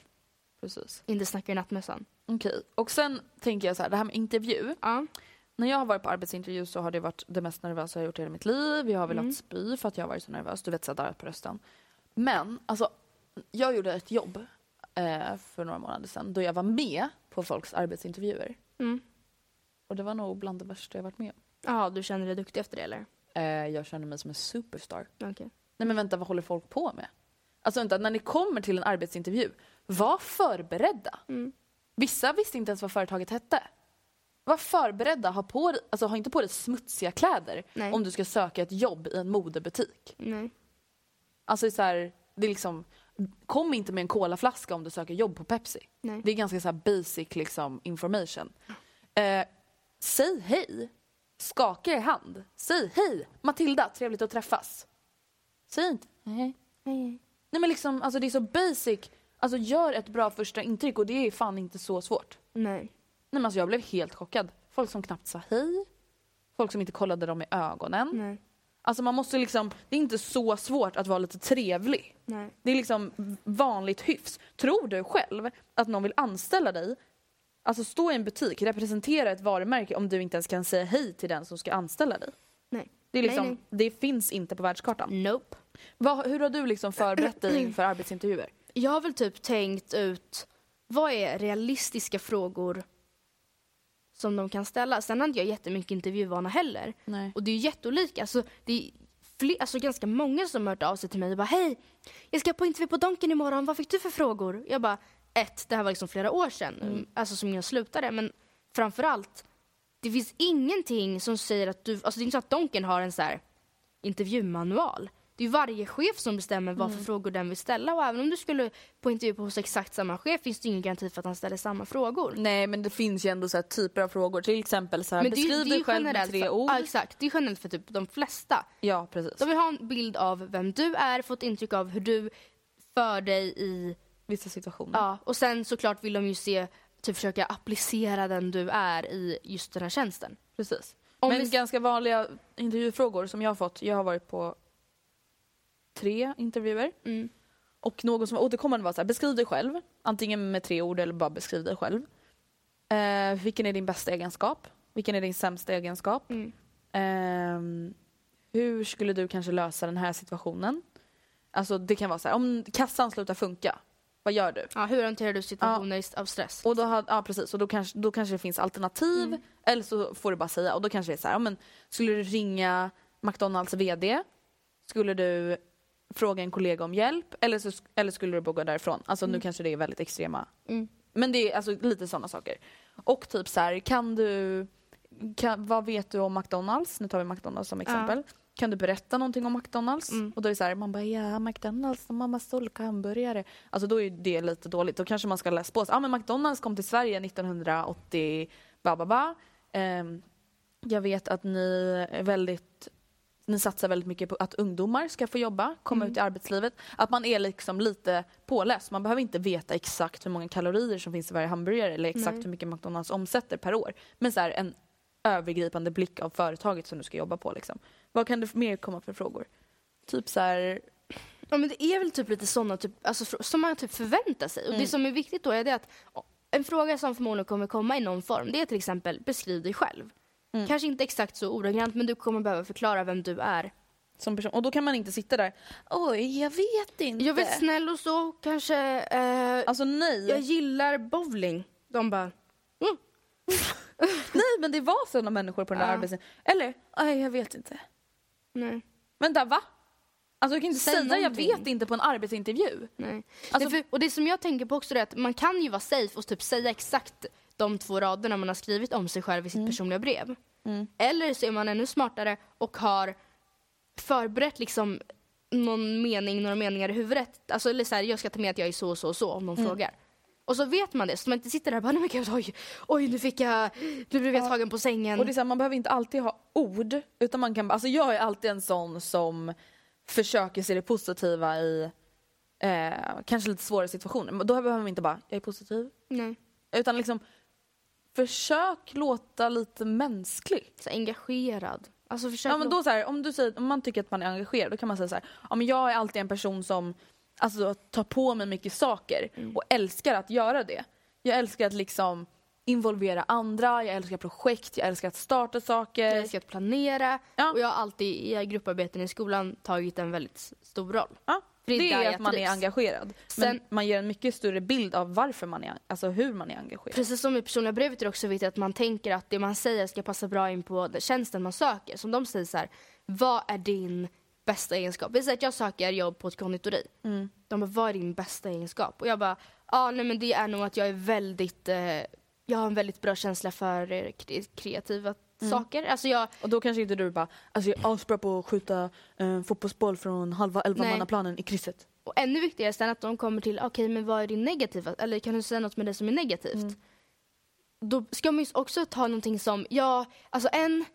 Precis. Inte snackar i nattmössan. Okej, och sen tänker jag så här, det här med intervju. Ja. När jag har varit på arbetsintervju så har det varit det mest nervösa jag gjort i hela mitt liv. Jag har Mm. velat spy för att jag har varit så nervös. Du vet, så darrat på rösten. Men, alltså, jag gjorde ett jobb eh, för några månader sedan då jag var med på folks arbetsintervjuer. Mm. Och det var nog bland det värsta jag varit med om. Ja, du känner dig duktig efter det eller? Eh, jag känner mig som en superstar. Okej. Nej men vänta, vad håller folk på med? Alltså vänta, när ni kommer till en arbetsintervju, var förberedda. Mm. Vissa visste inte ens vad företaget hette. Var förberedda, ha, på, alltså, ha inte på dig smutsiga kläder Nej. om du ska söka ett jobb i en modebutik. Nej. Alltså så här, det är liksom, kom inte med en colaflaska om du söker jobb på Pepsi. Nej. Det är ganska så basic liksom, information. Eh, säg hej. Skaka er hand. Säg hej, Matilda, trevligt att träffas. Säg inte hej. Nej men liksom, alltså det är så basic. Alltså gör ett bra första intryck och det är fan inte så svårt. Nej. Nej men alltså jag blev helt chockad. Folk som knappt sa hej. Folk som inte kollade dem i ögonen. Nej. Alltså man måste liksom, det är inte så svårt att vara lite trevlig. Nej. Det är liksom vanligt hyfs. Tror du själv att någon vill anställa dig, alltså stå i en butik, representera ett varumärke om du inte ens kan säga hej till den som ska anställa dig? Nej. Det, är liksom, Nej, det finns inte på världskartan. Nope. Vad, hur har du liksom förberett dig inför arbetsintervjuer? Jag har väl typ tänkt ut vad är realistiska frågor som de kan ställa. Sen inte jag jättemycket intervjuvana heller. Nej. Och det är ju jätteolika. Alltså, det är fler, alltså ganska många som har hört av sig till mig och bara hej, jag ska på intervju på Donken imorgon, vad fick du för frågor? Jag bara, ett, det här var liksom flera år sedan, Mm. alltså som jag slutade, men framförallt, det finns ingenting som säger att du, alltså det är inte så att Donken har en så här intervjumanual. Det är varje chef som bestämmer vad Mm. för frågor den vill ställa och även om du skulle på intervju på hos exakt samma chef finns det ingen garanti för att han ställer samma frågor. Nej men det finns ju ändå så typer av frågor. Till exempel så här, Men det beskriv det ju dig själv med tre för, ord. Ja, exakt. Det är generellt för typ de flesta. Ja precis. De vill ha en bild av vem du är, få ett intryck av hur du för dig i... Vissa situationer. Ja, och sen såklart vill de ju se, typ försöka applicera den du är i just den här tjänsten. Precis. Om Men vi- ganska vanliga intervjufrågor som jag har fått. Jag har varit på tre intervjuer. Mm. Och någon som var återkommande var så här, beskriv dig själv. Antingen med tre ord eller bara beskriv dig själv. Eh, vilken är din bästa egenskap? Vilken är din sämsta egenskap? Mm. Ehm, hur skulle du kanske lösa den här situationen? Alltså det kan vara så här, om kassan slutar funka, vad gör du? Ja, hur hanterar du situationer av stress? Och då, har, ja, precis, och då, kanske, då kanske det finns alternativ. Mm. Eller så får du bara säga. Och då kanske det är så här, ja, men, skulle du ringa McDonalds VD? Skulle du fråga en kollega om hjälp? Eller, så, eller skulle du bara gå därifrån? Alltså nu kanske det är väldigt extrema. Mm. Men det är alltså lite sådana saker. Och typ så här, kan du... Kan, vad vet du om McDonalds? Nu tar vi McDonalds som exempel. Kan du berätta någonting om McDonalds? Mm. Och då är det så här, man bara ja, McDonalds, massa olika hamburgare. Alltså då är det lite dåligt. Då kanske man ska läsa på. Ja men McDonalds kom till Sverige 1980, ba ba ba. Ehm, jag vet att ni är väldigt ni satsar väldigt mycket på att ungdomar ska få jobba, komma ut i arbetslivet. Att man är liksom lite påläst. Man behöver inte veta exakt hur många kalorier som finns i varje hamburgare eller exakt Nej. hur mycket McDonalds omsätter per år. Men så här, en övergripande blick av företaget som du ska jobba på. Liksom. Vad kan det mer komma för frågor? Typ så här, Ja men det är väl typ lite sådana typ, alltså, som man typ förväntar sig. Och det som är viktigt då är det att en fråga som förmodligen kommer komma i någon form det är till exempel beskriv dig själv. Kanske inte exakt så ordagrant men du kommer behöva förklara vem du är Som person. Och då kan man inte sitta där, oj jag vet inte. Jag är snäll och så, kanske... Eh, Alltså nej. jag gillar bowling. De bara... Mm. [LAUGHS] Nej men det var sådana människor på den där Ja. arbetsplatsen. Eller, nej jag vet inte. Nej. Vänta va? Alltså du kan inte Säg säga jag vet inte på en arbetsintervju. Nej. Alltså- det, för, och det som jag tänker på också är att man kan ju vara safe och typ säga exakt de två raderna man har skrivit om sig själv i sitt personliga brev. Eller så är man ännu smartare och har förberett liksom någon mening, några meningar i huvudet. Alltså eller så här, jag ska ta med att jag är så och så och så om någon frågar. Och så vet man det, så man inte sitter där och bara, nej men gud, oj, oj nu fick jag, nu blev jag tagen på sängen. Och det är så här, man behöver inte alltid ha ord. Utan man kan, alltså jag är alltid en sån som försöker se det positiva i eh, kanske lite svåra situationer. Men då behöver man inte bara, jag är positiv. nej. Utan liksom försök låta lite mänsklig. Så engagerad. Alltså försök Ja, men då så här, om, du säger, om man tycker att man är engagerad då kan man säga så här, ja, men jag är alltid en person som alltså, tar på mig mycket saker Mm. och älskar att göra det. Jag älskar att liksom involvera andra, jag älskar projekt, jag älskar att starta saker. Jag älskar att planera Ja. och jag har alltid i grupparbeten i skolan tagit en väldigt stor roll. Ja, det är det är att man är engagerad. Sen- men man ger en mycket större bild av varför man är, alltså hur man är engagerad. Precis som i personliga brevet är det också viktigt att man tänker att det man säger ska passa bra in på tjänsten man söker. Som de säger så här, vad är din bästa egenskap? Vi säger att jag söker jobb på ett konditori. Mm. De bara, vad är din bästa egenskap? Och jag bara, ja nej men det är nog att jag är väldigt, eh, jag har en väldigt bra känsla för eh, kre- kreativa Mm. saker. Alltså jag, Och då kanske inte du bara, alltså jag är asbra på att skjuta eh, fotbollsboll från halva elvamannaplanen i krysset. Och ännu viktigare sen att de kommer till, okej men vad är din negativa, eller kan du säga något med det som är negativt? Då ska man ju också ta någonting som, ja, alltså en,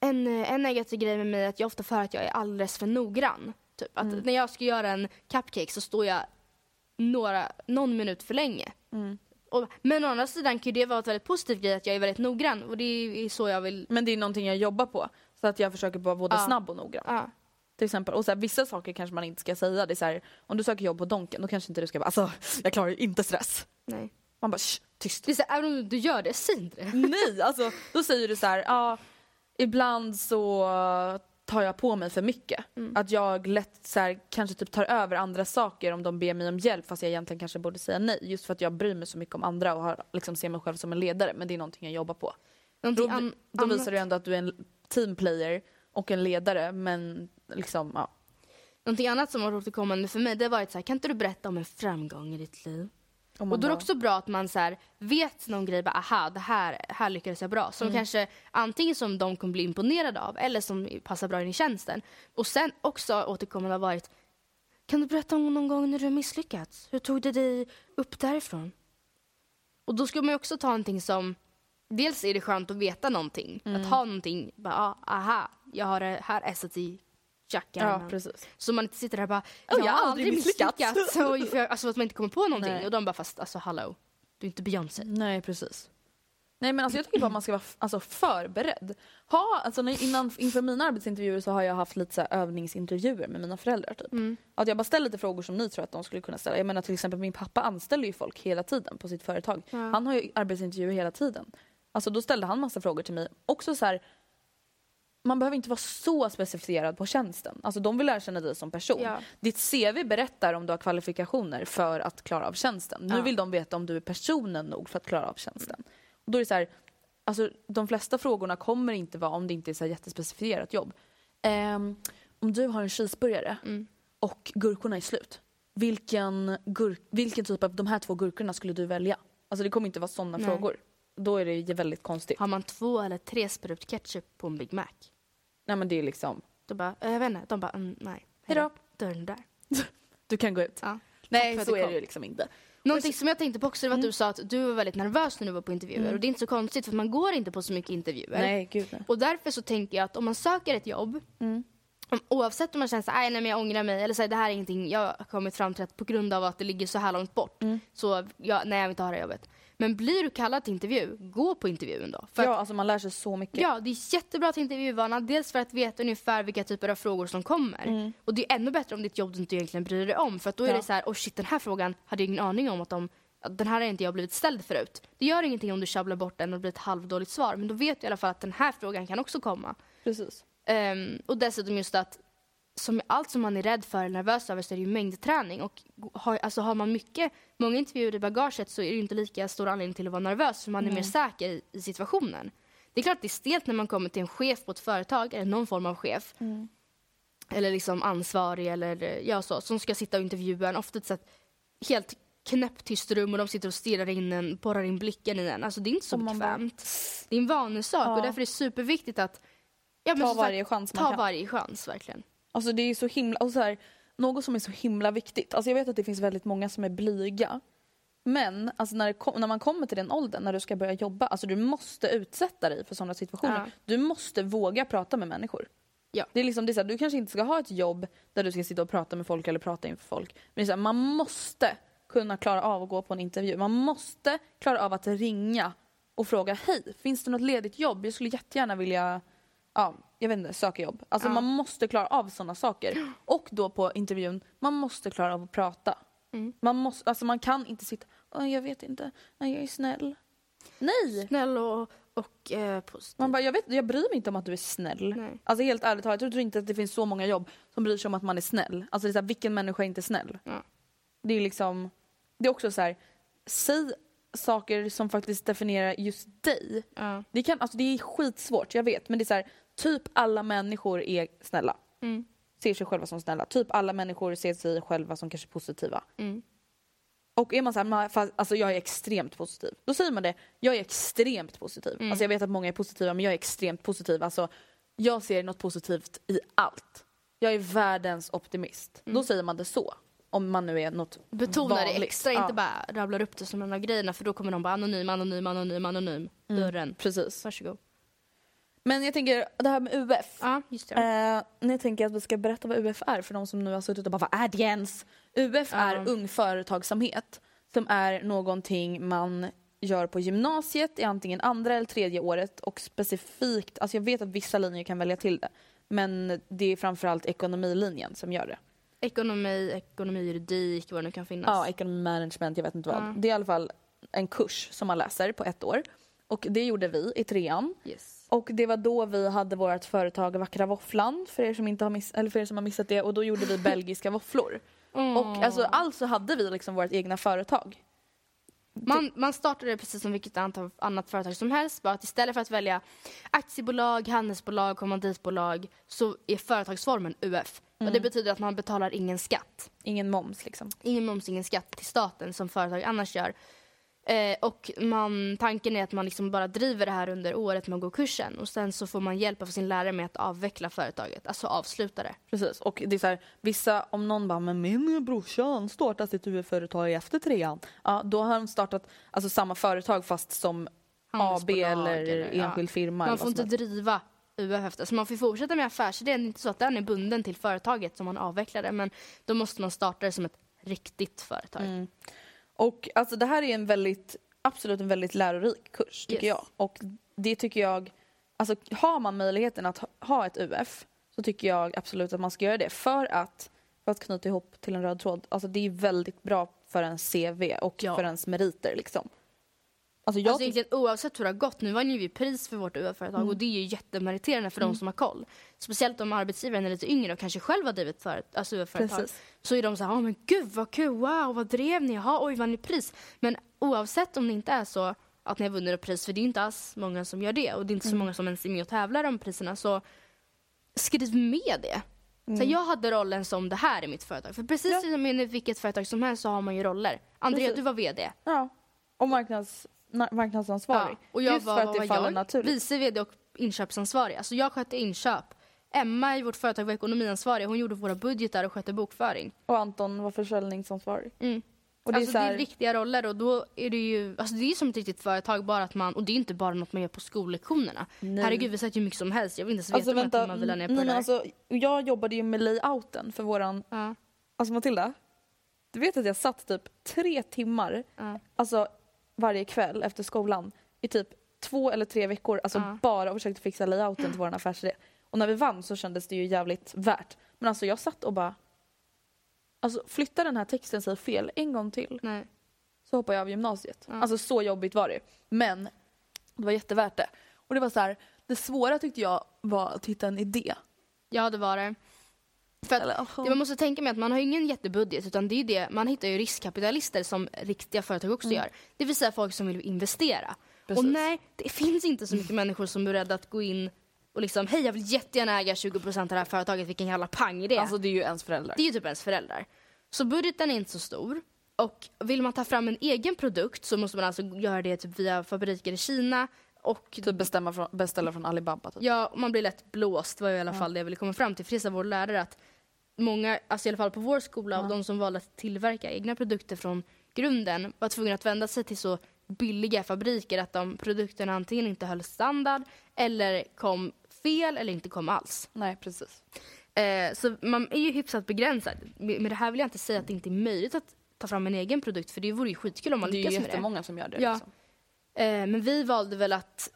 en, eh, en negativ grej med mig är att jag ofta för att jag är alldeles för noggrann. Typ att när jag ska göra en cupcake så står jag några, någon minut för länge. Och, men å andra sidan kan ju det vara ett väldigt positivt grej att jag är väldigt noggrann och det är så jag vill, Men det är någonting jag jobbar på. Så att jag försöker vara både Ja. snabb och noggrann. ja. Till exempel. Och så här, vissa saker kanske man inte ska säga. Det är så här, om du söker jobb på Donken då kanske inte du ska bara alltså jag klarar ju inte stress. Nej. Man bara Shh, tyst. Det är så, här, även om du gör det, säg inte det. Nej, alltså då säger du så här, ja ibland så tar jag på mig för mycket. Att jag lätt så här, kanske typ tar över andra saker om de ber mig om hjälp fast jag egentligen kanske borde säga nej. Just för att jag bryr mig så mycket om andra och har, liksom, ser mig själv som en ledare. Men det är någonting jag jobbar på. Då, Någonting då annat- visar du ändå att du är en teamplayer och en ledare men liksom ja. Någonting annat som har återkommande för mig det har varit så här, kan inte du berätta om en framgång i ditt liv? Och då är det också bra att man så här, vet någon grej, bara, aha, det här, här lyckades jag bra. Som Mm. kanske antingen som de kommer bli imponerade av eller som passar bra in i tjänsten. Och sen också återkommande har varit, kan du berätta om någon gång när du har misslyckats? Hur tog du dig upp därifrån? Och då ska man ju också ta någonting som, dels är det skönt att veta någonting. Mm. Att ha någonting, bara, ah, aha, jag har det här esset i jackärmen. Ja precis. Så man inte sitter där och bara, Oh, jag har aldrig misslyckats. [LAUGHS] För jag, alltså att man inte kommer på någonting. Nej. Och de bara, fast alltså hallå, du är inte Beyoncé. Nej precis. Nej men alltså jag tycker bara man ska vara alltså, förberedd. Ha, alltså, när, innan, inför mina arbetsintervjuer så har jag haft lite så här, övningsintervjuer med mina föräldrar. Typ. Att jag bara ställer lite frågor som ni tror att de skulle kunna ställa. Jag menar till exempel min pappa anställer ju folk hela tiden på sitt företag. Han har ju arbetsintervjuer hela tiden. Alltså då ställde han massa frågor till mig. Också så här, man behöver inte vara så specificerad på tjänsten. Alltså de vill lära känna dig som person. Ja. Ditt CV berättar om du har kvalifikationer för att klara av tjänsten. Nu Ja. vill de veta om du är personen nog för att klara av tjänsten. Och då är så här, alltså de flesta frågorna kommer inte vara om det inte är så här jättespecifierat jobb. Ehm, om du har en cheeseburgare och gurkorna är slut. Vilken, gur- vilken typ av de här två gurkorna skulle du välja? Alltså det kommer inte vara sådana frågor. Då är det väldigt konstigt. Har man två eller tre sprut ketchup på en Big Mac? Nej men det är liksom, Då bara, eh, jag vet inte, de bara, mm, nej. Hejdå. Dörren där. du kan gå ut. Ja. Nej så är det ju liksom inte. Någonting som jag tänkte på också var att du sa att du var väldigt nervös när du var på intervjuer. Och det är inte så konstigt för man går inte på så mycket intervjuer. Nej gud nej. Och därför så tänker jag att om man söker ett jobb, om, oavsett om man känner att nej men jag ångrar mig, eller så här, det här är ingenting jag har kommit fram till att på grund av att det ligger så här långt bort, så jag, nej jag vill inte ha det här jobbet. Men blir du kallad till intervju, gå på intervjun då. För Ja att, alltså man lär sig så mycket. ja, det är jättebra till intervjuvana, dels för att veta ungefär vilka typer av frågor som kommer. Och det är ännu bättre om ditt jobb du inte egentligen bryr dig om, för att då är Ja. det så här, oh shit den här frågan hade jag ingen aning om att de den här har inte jag blivit ställd förut. Det gör ingenting om du sjabblar bort den och det blir ett halvdåligt svar, men då vet du i alla fall att den här frågan kan också komma. Precis. Ehm, och dessutom just att som allt som man är rädd för eller nervös över så är det ju mängdträning. Och har, alltså har man mycket, många intervjuer i bagaget så är det ju inte lika stor anledning till att vara nervös för man är mer säker i, i situationen. Det är klart det är stelt när man kommer till en chef på ett företag eller någon form av chef. Eller liksom ansvarig eller ja, så, som ska sitta och intervjua en. Ofta ett helt knäpptyst rum och de sitter och stirrar in en, borrar in blicken i en. Alltså det är inte så man bara- bekvämt. Det är en vanesak Ja. och därför är det superviktigt att ja, Ta som sagt, varje chans man ta kan. varje chans verkligen. Alltså det är så himla, och så här, något som är så himla viktigt. Alltså jag vet att det finns väldigt många som är blyga. Men alltså när, kom, när man kommer till den åldern när du ska börja jobba, alltså du måste utsätta dig för sådana situationer. Ja. Du måste våga prata med människor. Ja. Det är liksom, det är så här, du kanske inte ska ha ett jobb där du ska sitta och prata med folk eller prata inför folk. Men så här, man måste kunna klara av att gå på en intervju. Man måste klara av att ringa och fråga hej, finns det något ledigt jobb? Jag skulle jättegärna vilja ja, jag vet inte, söka jobb. Alltså Ja. man måste klara av sådana saker. [GASPS] Och då på intervjun, man måste klara av att prata. Mm. Man, måste, alltså man kan inte sitta, "Åh, jag vet inte, nej jag är snäll. Nej! Snäll och, och eh, positiv. Man bara, jag, vet, jag bryr mig inte om att du är snäll. Nej. Alltså helt ärligt talat, jag tror inte att det finns så många jobb som bryr sig om att man är snäll. Alltså det är så här, vilken människa är inte snäll? Ja. Det är liksom, det är också så här, säg saker som faktiskt definierar just dig. Ja. Det, kan, alltså det är skitsvårt, jag vet. Men det är så här, typ alla människor är snälla. Mm. Ser sig själva som snälla. Typ alla människor ser sig själva som kanske positiva. Mm. Och är man så här, "Men fast, alltså jag är extremt positiv. Då säger man det, jag är extremt positiv. Mm. Alltså jag vet att många är positiva men jag är extremt positiv. Alltså jag ser något positivt i allt. Jag är världens optimist. Då säger man det så. Om man nu är något. Betona det vanligt. extra, Ja, inte bara rabblar upp det som en av grejerna för då kommer de bara anonym, anonym, anonym, anonym. Mm. Dörren. Precis. Varsågod. Men jag tänker, det här med UF. Ja, just det. Eh, nu tänker jag att vi ska berätta vad UF är för de som nu har suttit och bara vad är det ens? UF är Ja. ung företagsamhet som är någonting man gör på gymnasiet i antingen andra eller tredje året och specifikt, alltså jag vet att vissa linjer kan välja till det men det är framförallt ekonomilinjen som gör det. Ekonomi, ekonomi, juridik, vad det nu kan finnas. Ja, ekonomi management, jag vet inte vad. Ja. Det är i alla fall en kurs som man läser på ett år och det gjorde vi i trean. Yes. Och det var då vi hade vårt företag Vackra Våfflan för er som, inte har miss- eller för er som har missat det och då gjorde vi belgiska våfflor. Och alltså, alltså hade vi liksom vårt egna företag. Man, man startade precis som vilket annat företag som helst. Bara att istället för att välja aktiebolag, handelsbolag, kommanditbolag så är företagsformen UF. Och det betyder att man betalar ingen skatt. Ingen moms liksom. Ingen moms, ingen skatt till staten som företag annars gör. Eh, och man, tanken är att man liksom bara driver det här under året man går kursen och sen så får man hjälp av sin lärare med att avveckla företaget, alltså avsluta det. Precis. Och det är så här, vissa, om någon bara “men min brorsa han startat sitt UF-företag efter trean”. Ja, då har de startat alltså, samma företag fast som AB eller, eller, ja. enskild firma. eller Man får inte driva UF efter. Så man får fortsätta med affärsidén. Det är inte så att den är bunden till företaget som man avvecklar det. Men då måste man starta det som ett riktigt företag. Mm. Och alltså det här är en väldigt, absolut en väldigt lärorik kurs tycker Yes. jag. Och det tycker jag, alltså har man möjligheten att ha- ha ett UF så tycker jag absolut att man ska göra det. För att, för att knyta ihop till en röd tråd, alltså det är väldigt bra för ens CV och Ja. för ens meriter liksom. Alltså jag Alltså egentligen oavsett hur det har gått. Nu vann ju vi pris för vårt UF-företag Mm. och det är ju jättemeriterande för de som har koll. Speciellt om arbetsgivaren är lite yngre och kanske själv har drivit för, alltså UF-företag. Så är de så här, oh, men gud vad kul, wow, vad drev ni? Jaha, oj, vann ni pris? Men oavsett om det inte är så att ni har vunnit ett pris, för det är inte alls många som gör det och det är inte så Mm. många som ens är med och tävlar om priserna, så skriv med det. Så Mm. jag hade rollen som det här är mitt företag. För precis som i vilket företag som helst så har man ju roller. Andrea, Precis. du var VD. ja. Och marknads, na- marknadsansvarig. och jag Just var, för att det faller jag? naturligt. Vice VD och inköpsansvarig. Alltså jag skötte inköp. Emma i vårt företag var ekonomiansvarig. Hon gjorde våra budgetar och skötte bokföring. Och Anton var försäljningsansvarig. Mm. Och det alltså är här, det är riktiga roller och då är det ju, alltså det är som ett riktigt företag bara att man, och det är inte bara något man gör på skollektionerna. Nej. Herregud vi sätter ju mycket som helst, jag vill inte ens Alltså veta hur många vänta, timmar vi la ner på nej, det där. alltså, jag jobbade ju med layouten för våran ja, Alltså Matilda, du vet att jag satt typ tre timmar ja. alltså varje kväll efter skolan i typ två eller tre veckor alltså Ja. bara och försökte fixa layouten till vår affärsidé. Och när vi vann så kändes det ju jävligt värt. Men alltså jag satt och bara Alltså flytta den här texten sig fel en gång till Nej. så hoppar jag av gymnasiet. Ja. Alltså så jobbigt var det. Men det var jättevärt det. Och det var så här, det svåra tyckte jag var att hitta en idé. Ja det var det. För att Eller, man måste tänka med att man har ingen jättebudget utan det är det, man hittar ju riskkapitalister som riktiga företag också gör. Det vill säga folk som vill investera. Och Precis. nej, det finns inte så mycket människor som är rädda att gå in och liksom, hej jag vill jättegärna äga 20% av det här företaget, vilken jävla pang det? Alltså det är ju ens föräldrar. Det är ju typ ens föräldrar. Så budgeten är inte så stor. Och vill man ta fram en egen produkt så måste man alltså göra det typ via fabriker i Kina. Och Typ bestämma från, beställa från Alibaba typ. ja, man blir lätt blåst var i alla fall det jag ville komma fram till. För det sa vår lärare att många, alltså i alla fall på vår skola, av de som valde att tillverka egna produkter från grunden var tvungna att vända sig till så billiga fabriker att de produkterna antingen inte höll standard eller kom fel eller inte kom alls. Nej precis. Eh, så man är ju hyfsat begränsad. Med det här vill jag inte säga att det inte är möjligt att ta fram en egen produkt för det vore ju skitkul om man Det är ju lyckas med det. jättemånga som gör det. Ja. Liksom. Eh, men vi valde väl att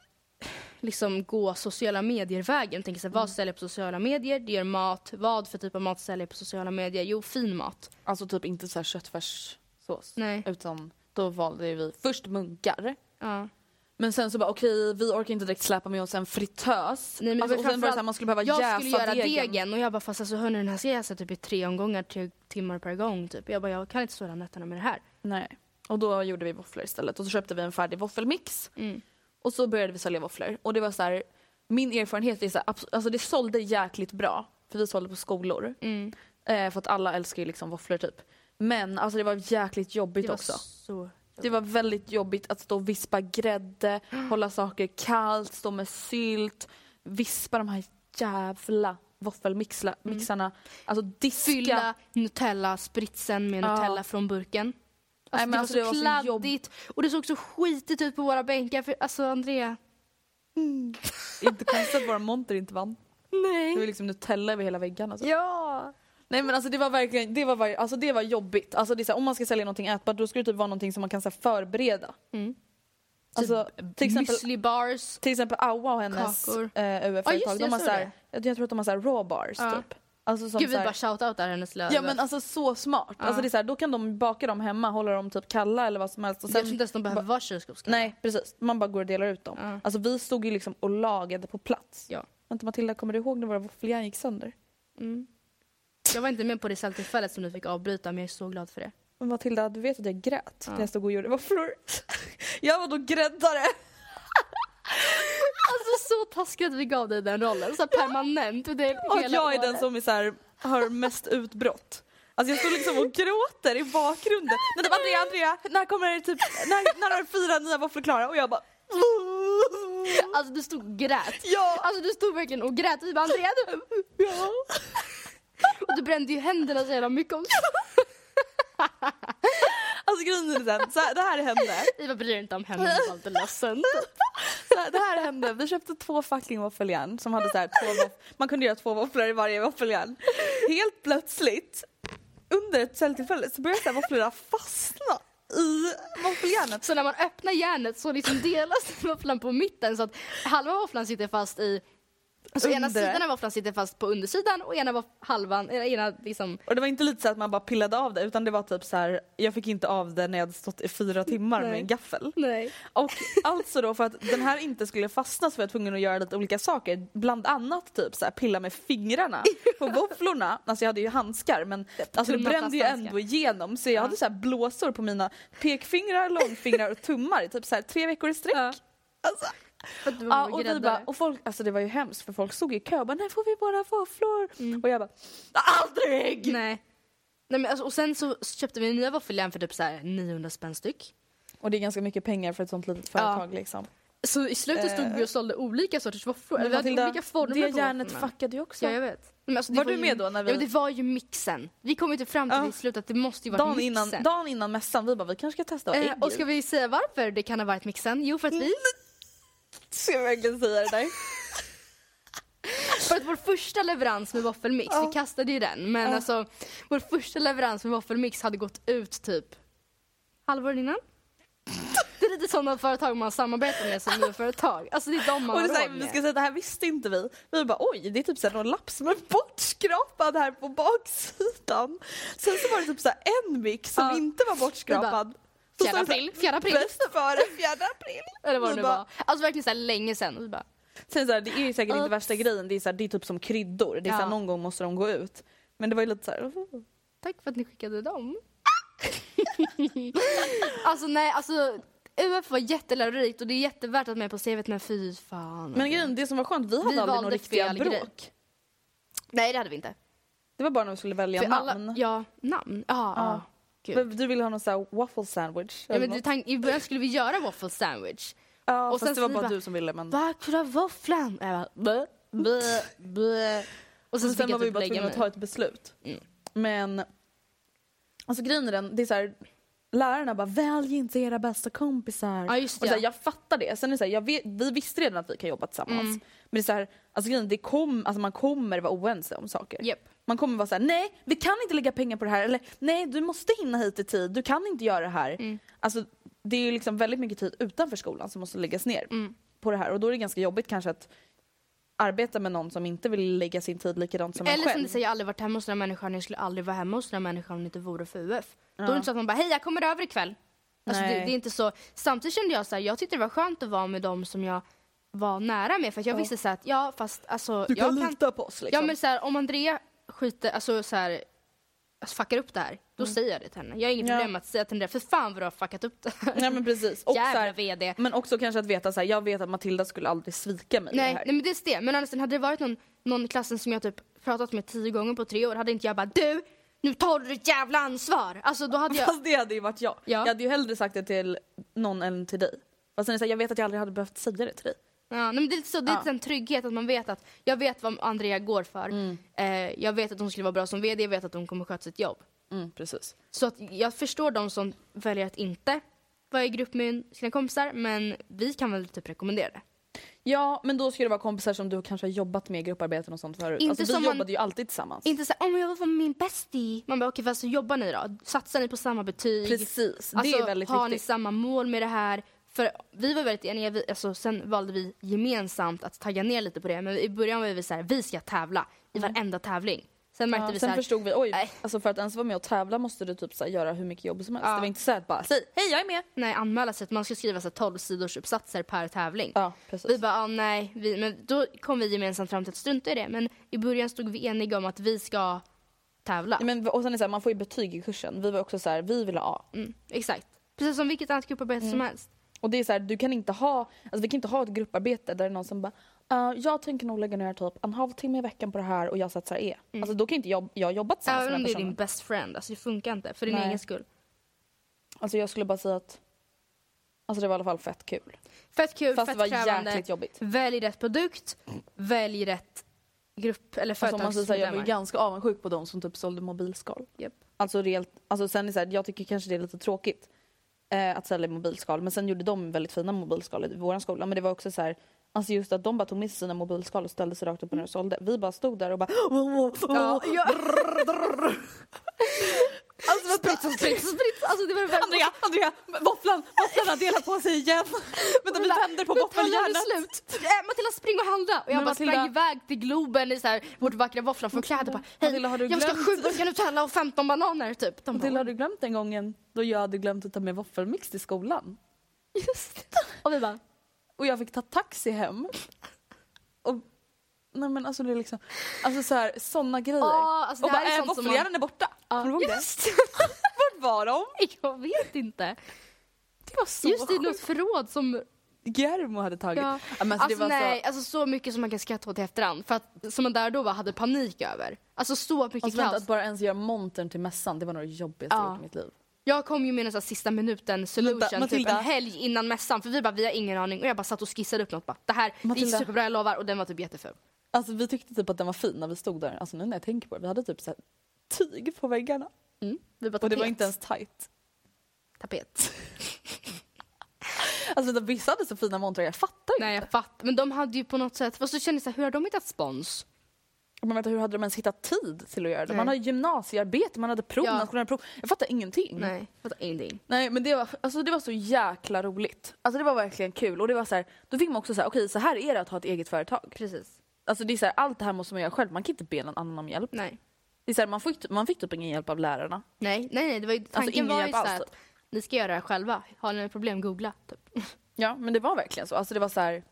liksom gå sociala medier-vägen. Tänka sig, Mm. vad säljer på sociala medier? Det gör mat. Vad för typ av mat säljer på sociala medier? Jo, fin mat. Alltså typ inte så här köttfärssås. Nej. Utan då valde vi först munkar. Ja. Men sen så bara okej vi orkar inte direkt släpa med oss en fritös. Nej, men alltså, och sen var det så här, man skulle behöva jag jäsa skulle göra degen. degen. och jag bara fast alltså hörni den här ska jäsa typ i tre omgångar, tre timmar per gång typ. Jag bara jag kan inte stå hela nätterna med det här. Nej. Och då gjorde vi våfflor istället och så köpte vi en färdig våffelmix. Mm. Och så började vi sälja våfflor. Och det var så här, min erfarenhet är så här, alltså det sålde jäkligt bra. För vi sålde på skolor. Mm. Eh, för att alla älskar ju liksom våfflor typ. Men alltså det var jäkligt jobbigt var också. så... Det var väldigt jobbigt att stå och vispa grädde, [GASPS] hålla saker kallt, stå med sylt, vispa de här jävla våffelmixarna. Alltså diska. Fylla Nutella spritsen med Ja. Nutella från burken. Alltså, Nej, men det, alltså, var det var så kladdigt och det såg så skitigt ut på våra bänkar. För, alltså Andrea. Inte konstigt att våra monter inte vann. Det var Nej. liksom Nutella över hela väggarna. Alltså. Ja. Nej men alltså det var verkligen, det var, alltså, det var jobbigt. Alltså, det är så här, om man ska sälja någonting ätbart då ska det typ vara någonting som man kan så här, förbereda. Mm. Alltså, till exempel, bars. till exempel Awa och hennes eh, UF-företag, det, de har så här, jag tror att de har så här raw bars Ja. typ. Alltså, som Gud vi här, bara shoutoutar hennes lön. Ja men alltså så smart. Ja. Alltså det är så här, då kan de baka dem hemma, hålla dem typ kalla eller vad som helst. Och jag sen, tror inte ens de behöver vara kylskåpsskålar. nej precis, man bara går och delar ut dem. Ja. Alltså vi stod ju liksom och lagade på plats. Ja. Vänta Matilda, kommer du ihåg när våra våffeljärn gick sönder? Mm. Jag var inte med på det säljtillfället som du fick avbryta men jag är så glad för det. Men Matilda, du vet att jag grät Ja. när jag stod och gjorde våfflor. [LAUGHS] jag var då gräddare. [LAUGHS] Alltså så taskigt att vi gav dig den rollen, så permanent. Det är Och jag är den som är så här, har mest utbrott. Alltså jag står liksom och gråter i bakgrunden. Men typ Andrea, Andrea, när kommer det typ, när, när har fyra nya våfflor klara? Och jag bara Alltså du stod och grät. Ja! Alltså du stod verkligen och grät vi bara Andrea du... Ja. Och du brände ju händerna så jävla mycket också. [LAUGHS] Alltså grejen är så här, det här hände. Bara bryr inte om henne, hon lite ledsen. Så här, det här hände, vi köpte två fucking våffeljärn som hade så här, två man kunde göra två våfflor i varje våffeljärn. Helt plötsligt, under ett säljtillfälle så började våfflorna fastna i våffeljärnet. Så när man öppnar järnet så liksom delas [LAUGHS] våfflan på mitten så att halva våfflan sitter fast i Alltså ena sidan av våfflan sitter fast på undersidan och ena var halvan, eller ena liksom Och det var inte lite så att man bara pillade av det utan det var typ så här, jag fick inte av det när jag hade stått i fyra timmar med Nej. en gaffel. Nej. Och alltså då för att den här inte skulle fastna så var jag tvungen att göra lite olika saker. Bland annat typ så här, pilla med fingrarna [LAUGHS] på våfflorna. Alltså jag hade ju handskar men alltså det Tunna brände ju ändå igenom så jag hade så här blåsor på mina pekfingrar, långfingrar och tummar i typ så här tre veckor i sträck. Ja. Alltså, ja, var och, vi bara, och folk, alltså det var ju hemskt för folk stod i kö och bara när får vi våra våfflor? Och jag bara aldrig! Nej. Nej men alltså, och sen så köpte vi nya våffeljärn för typ så här 900 spänn styck. Och det är ganska mycket pengar för ett sånt litet företag liksom. Så i slutet stod vi och sålde olika sorters våfflor. Vi hade Matilda, olika former det järnet fuckade ju också. Ja jag vet. Alltså, det Var du ju, med då när vi- Ja det var ju mixen. Vi kom ju inte fram till Ja. det i slutet att det måste ju vara Dagen mixen. innan, dagen innan mässan, vi bara vi kanske ska testa ha eh, ägg och ska vi säga varför det kan ha varit mixen? Jo för att vi, [LAUGHS] Ska jag verkligen säga det där? [LAUGHS] för att vår första leverans med våffelmix, vi kastade ju den, men alltså vår första leverans med våffelmix hade gått ut typ halvår innan. [LAUGHS] Det är lite sådana företag man samarbetar med som företag. Alltså det är de man Och har det här, råd vi med. ska säga det här visste inte vi. Vi bara oj, det är typ så här någon lapp som är bortskrapad här på baksidan. Sen så var det typ en mix som Ja. inte var bortskrapad. Så Fjärde april, fjärde april. Bäst före fjärde april. Eller vad Vi det bara- var. Alltså verkligen så här länge. Och bara, Sen så här, det är ju säkert inte värsta grejen, det är, så här, det är typ som kryddor. Det är så här, Ja. någon gång måste de gå ut. Men det var ju lite så här. Tack för att ni skickade dem. [LAUGHS] alltså nej, alltså UF var jättelärorikt och det är jättevärt att med på CVt men fy fan. Men grejen, det som var skönt, vi hade Vi aldrig några riktiga bråk. grej. nej det hade vi inte. Det var bara när vi skulle välja För namn. alla, ja, namn. Ja, ja. Gud. Men Du ville ha någon sån här waffle sandwich? Ja, men du, tank, I början skulle vi göra waffle sandwich. ja, och fast sen det var bara du som ville. Men... Kunde våfflan? Jag bara, blö, blö. Och Och sen, sen, fick jag var vi typ bara tvungna att ta ett beslut. Mm. Men alltså grejen är den, det är så här, lärarna bara välj inte era bästa kompisar. Ja, just och så här, det. jag fattar det. Sen är det så här, vet, vi visste redan att vi kan jobba tillsammans. Mm. Men det är så här, alltså grejen, det kom, alltså man kommer vara oense om saker. Japp. Man kommer vara så här, nej vi kan inte lägga pengar på det här. Eller nej du måste hinna hit i tid, du kan inte göra det här. Mm. Alltså det är ju liksom väldigt mycket tid utanför skolan som måste läggas ner Mm. på det här. Och då är det ganska jobbigt kanske att arbeta med någon som inte vill lägga sin tid likadant som en Eller själv. som du säger, jag aldrig varit hemma hos den här människan, jag skulle aldrig vara hemma hos den här människan om det inte vore för UF. Då är det inte så att man bara, hej jag kommer över ikväll. Alltså det, det är inte så. Samtidigt kände jag så här, jag tyckte det var skönt att vara med dem som jag var nära med för jag visste så här att ja fast alltså. Du kan jag lita på oss liksom. Ja men så här, om Andrea skiter, alltså så här, alltså, fuckar upp det här, då säger jag det till henne. Jag har inget Mm. Ja. problem att säga till Andrea, för fan vad du har fuckat upp det här. Nej men precis. Och så Jävla här, VD. men också kanske att veta så här, jag vet att Matilda skulle aldrig svika mig Nej, det här. nej men det är det. Men annars hade det varit någon, någon i klassen som jag typ pratat med tio gånger på tre år hade inte jag bara du, nu tar du ditt jävla ansvar. Alltså då hade jag... Fast det hade ju varit jag. Ja. Jag hade ju hellre sagt det till någon än till dig. Fast sen är det så här, jag vet att jag aldrig hade behövt säga det till dig. Ja, men det är lite så, det är Ja. lite en trygghet att man vet att jag vet vad Andrea går för. Mm. Eh, jag vet att hon skulle vara bra som VD, jag vet att hon kommer sköta sitt jobb. Mm, precis. Så att jag förstår de som väljer att inte vara i grupp med sina kompisar men vi kan väl typ rekommendera det. Ja, men då ska det vara kompisar som du kanske har jobbat med i grupparbeten och sånt förut. Inte alltså, vi man- jobbade ju alltid tillsammans. Inte såhär, oh, men jag vara med min bestie. Man bara, okej fast hur jobbar ni då? Satsar ni på samma betyg? Precis, det Alltså, är väldigt har ni viktigt. samma mål med det här? För vi var väldigt eniga, vi, alltså, sen valde vi gemensamt att tagga ner lite på det. Men i början var vi så här, vi ska tävla i varenda tävling. Sen märkte Ja, vi så sen här, förstod vi, oj, nej. alltså för att ens vara med och tävla måste du typ så göra hur mycket jobb som helst. Ja. Det var inte så att bara, säg hej jag är med. nej anmäla sig att man ska skriva så här, 12 sidors uppsatser per tävling. Ja, precis. Vi bara, ah, nej, vi, men då kom vi gemensamt fram till att strunta i det. Men i början stod vi eniga om att vi ska tävla. Ja, Men, och sen är så här, man får ju betyg i kursen. Vi var också så här, vi ville ha A. Mm, exakt. Precis som vilket annat grupparbete Mm. som helst. Och det är så här, du kan inte ha, alltså vi kan inte ha ett grupparbete där det är någon som bara "Uh, jag tänker nog lägga ner typ en halvtimme i veckan på det här och jag satsar E. Alltså då kan inte jag, jag jobba tillsammans Även med om den det är din best friend. Alltså det funkar inte för din Nej. egen skull. Alltså jag skulle bara säga att Alltså det var i alla fall fett kul. Fett kul, Fast fett det var krävande. jäkligt jobbigt. Välj rätt produkt, välj rätt grupp eller Alltså, om man säger så här, jag var ganska avundsjuk på de som typ sålde mobilskal. Japp. Alltså rejält, alltså sen är så här, jag tycker kanske det är lite tråkigt eh, att sälja mobilskal men sen gjorde de väldigt fina mobilskal i vår skola men det var också så här Alltså just att de bara tog med sig sina mobilskal och ställde sig rakt upp och ner och sålde. Vi bara stod där och bara Ja, ja. [LAUGHS] alltså, sprit, sprit, sprit. Alltså det var väl... Andrea, Andrea, våfflan, våfflan har delat på sig igen. [LAUGHS] Vänta vi vänder på våffeljärnet. slut. Äh, Matilda spring och handla. Och jag Men bara Matilda- sprang iväg till Globen i så här, vårt vackra våfflanförkläde. Bara, Hej, Matilda, har du jag ska ha glömt- sju burkar Nutella och 15 bananer typ. De Matilda har du glömt den gången då jag hade glömt att ta med våffelmix till skolan? [LAUGHS] just det. Och vi bara, Och jag fick ta taxi hem. Och, nej men alltså det är liksom, alltså så här, såna grejer. Ja, alltså och bara, är äh, våffeljärnen är borta. Kommer du ihåg det? just [LAUGHS] Vart var de? [LAUGHS] Jag vet inte. Det var så Just det, sjukt. något förråd som... Germo hade tagit. Ja. Ja, men alltså, Alltså nej, så, alltså så mycket som man kan skratta åt i efterhand. För att, som man där då var, hade panik över. Alltså så mycket alltså, kaos. att bara ens göra montern till mässan, det var nog det jobbigaste jag Ja. gjort i mitt liv. Jag kom ju med en sista minuten solution Vänta, typ Matilda. en helg innan mässan. För vi bara, vi har ingen aning. Och jag bara satt och skissade upp något. Bara, det här det är Matilda. superbra, jag lovar. Och den var typ jätteful. Alltså vi tyckte typ att den var fin när vi stod där. Alltså nu när jag tänker på det, vi hade typ så här, tyg på väggarna. Mm. Vi bara, Och det var inte ens tight. Tapet. [LAUGHS] Alltså vissa hade så fina montrar, jag fattar inte. Nej jag fattar. Men de hade ju på något sätt, fast så kände jag så här, hur har de hittat spons? Men vänta, hur hade de ens hittat tid till att göra det? Nej. Man hade gymnasiearbete, man hade prov, Ja. nationella prov. Jag fattar ingenting. Nej, jag fattar ingenting. Nej men det var, alltså, det var så jäkla roligt. Alltså det var verkligen kul. Och det var så här, då fick man också säga, okej så här är det att ha ett eget företag. Precis. Alltså det är så här, allt det här måste man göra själv, man kan inte be någon annan om hjälp. Nej. Det är så här, man, fick, man fick typ ingen hjälp av lärarna. Nej, nej, nej. Det var ju, tanken Alltså, ingen var ju så här typ. att ni ska göra det här själva. Har ni problem, googla. Typ. [LAUGHS] Ja men det var verkligen så. Alltså det var så här,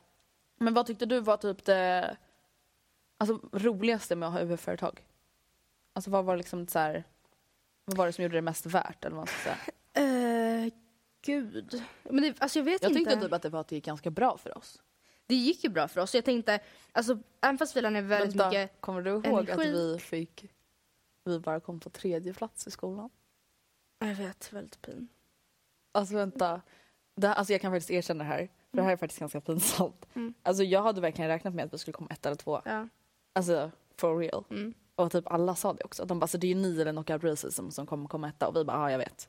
men vad tyckte du var typ det alltså, roligaste med att ha UF-företag? Alltså vad var liksom så här, vad var det som gjorde det mest värt eller vad man ska säga? Uh, [LAUGHS] gud. Men det, alltså jag vet Jag inte. tyckte typ att det var att det gick ganska bra för oss. Det gick ju bra för oss. Jag tänkte, alltså även fast vi la ner väldigt Vänta, mycket... kommer du ihåg att energi. vi fick, vi bara kom på tredje plats i skolan? Jag vet, väldigt pin. Alltså vänta, det, här- alltså jag kan faktiskt erkänna det här, för det här är faktiskt ganska pinsamt. Mm. Alltså jag hade verkligen räknat med att vi skulle komma ett eller två. Ja. Alltså for real. Mm. Och typ alla sa det också. De bara, alltså, det är ju ni eller Knockout Racism som kommer komma etta och vi bara, ja jag vet.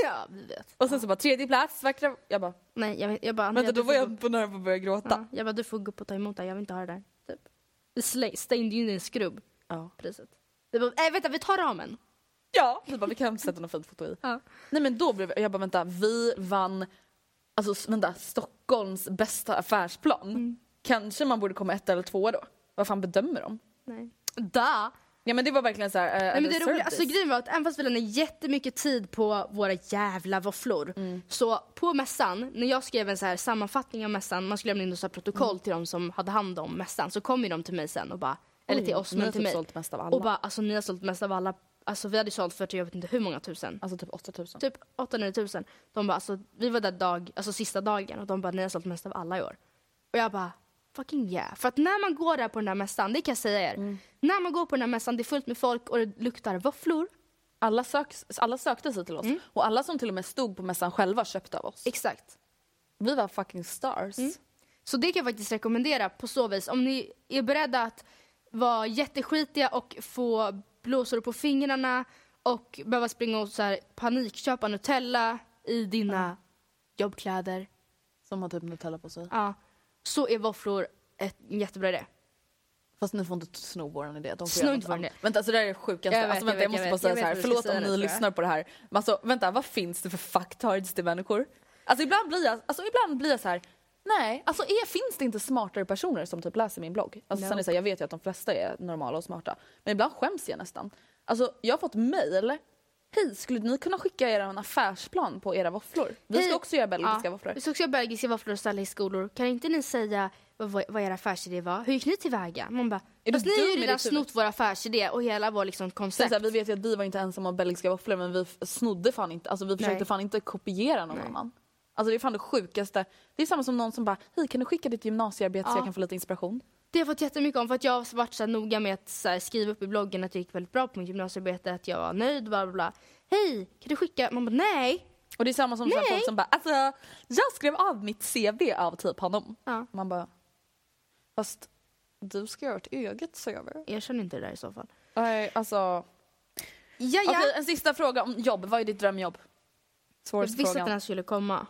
[LAUGHS] ja, vi vet. Och sen så bara tredje plats, vackra... Jag bara, Nej, jag, jag bara... Vänta då var jag på nära på att börja gråta. Ja, jag bara, du får gå upp och ta emot det. Jag vill inte ha det där. Typ. Vi slä- stängde in en skrubb, Ja. priset. Det bara, äh, vänta, vi tar ramen. Ja, vi bara, vi kan sätta något fint foto i. Ja. Nej men då blev jag bara, vänta, vi vann, alltså vänta, Stockholms bästa affärsplan. Mm. Kanske man borde komma ett eller två då? Vad fan bedömer de? Nej. Da! Ja men det var verkligen så här. Uh, Nej, men det roliga, alltså, grejen var att även fast vi lade jättemycket tid på våra jävla våfflor Mm. så på mässan, när jag skrev en så här sammanfattning av mässan, man skulle lämna in ett protokoll till de som hade hand om mässan, så kom ju de till mig sen och bara, eller till oss men till typ mig. sålt mest av alla. Och bara, alltså ni har sålt mest av alla, alltså vi hade sålt för typ, jag vet inte hur många tusen. Alltså typ 8000. Typ 800 tusen. De bara, alltså vi var där dag, alltså sista dagen och de bara, ni har sålt mest av alla i år. Och jag bara, fucking yeah. För att när man går där på den där mässan, det kan jag säga er. Mm. När man går på den där mässan, det är fullt med folk och det luktar våfflor. Alla, söks, alla sökte sig till oss. Mm. Och alla som till och med stod på mässan själva köpte av oss. Exakt. Vi var fucking stars. Mm. Så det kan jag faktiskt rekommendera på så vis. Om ni är beredda att vara jätteskitiga och få blåsor på fingrarna och behöva springa och så här panikköpa Nutella i dina jobbkläder. Som har typ Nutella på sig. Ja, så är våfflor ett, en jättebra idé. Fast ni får inte sno vår idé. De får inte vår idé. Vänta, alltså det här är det sjukaste. Jag vet, alltså, vänta, jag, vet, måste jag bara vet. säga Jag så här. Förlåt om ni lyssnar på det här. Men alltså, vänta, vad finns det för fucktards till människor? Alltså ibland blir jag, alltså, ibland blir jag så här. Nej, alltså är, finns det inte smartare personer som typ läser min blogg? Alltså, sen är så här, jag vet ju att de flesta är normala och smarta. Men ibland skäms jag nästan. Alltså jag har fått mail. Hej, skulle ni kunna skicka er en affärsplan på era våfflor? Vi ska också göra belgiska Ja, våfflor. Vi ska också göra belgiska våfflor och ställa i skolor. Kan inte ni säga vad, vad er affärsidé var? Hur gick ni tillväga? Man bara, Är du fast ni har ju redan snott vår affärsidé och hela vår liksom Så koncept. så här, vi vet ju att vi var inte ensamma om belgiska våfflor men vi snodde fan inte, alltså vi försökte Nej. fan inte kopiera någon Nej. annan. Alltså det är fan det sjukaste. Det är samma som någon som bara, hej kan du skicka ditt gymnasiearbete så Ja. jag kan få lite inspiration? Det har jag fått jättemycket om för att jag har varit så noga med att så skriva upp i bloggen att jag gick väldigt bra på mitt gymnasiearbete, att jag var nöjd, bla bla bla. Hej, kan du skicka? Man bara nej. Och det är samma som Nej. folk som bara, alltså jag skrev av mitt CV av typ honom. Ja. Man bara, fast du ska göra ett eget CV. Erkänn inte det där i så fall. Nej, alltså. Ja, ja. Okej, en sista fråga om jobb. Vad är ditt drömjobb? jag Svåraste visste att den här skulle komma.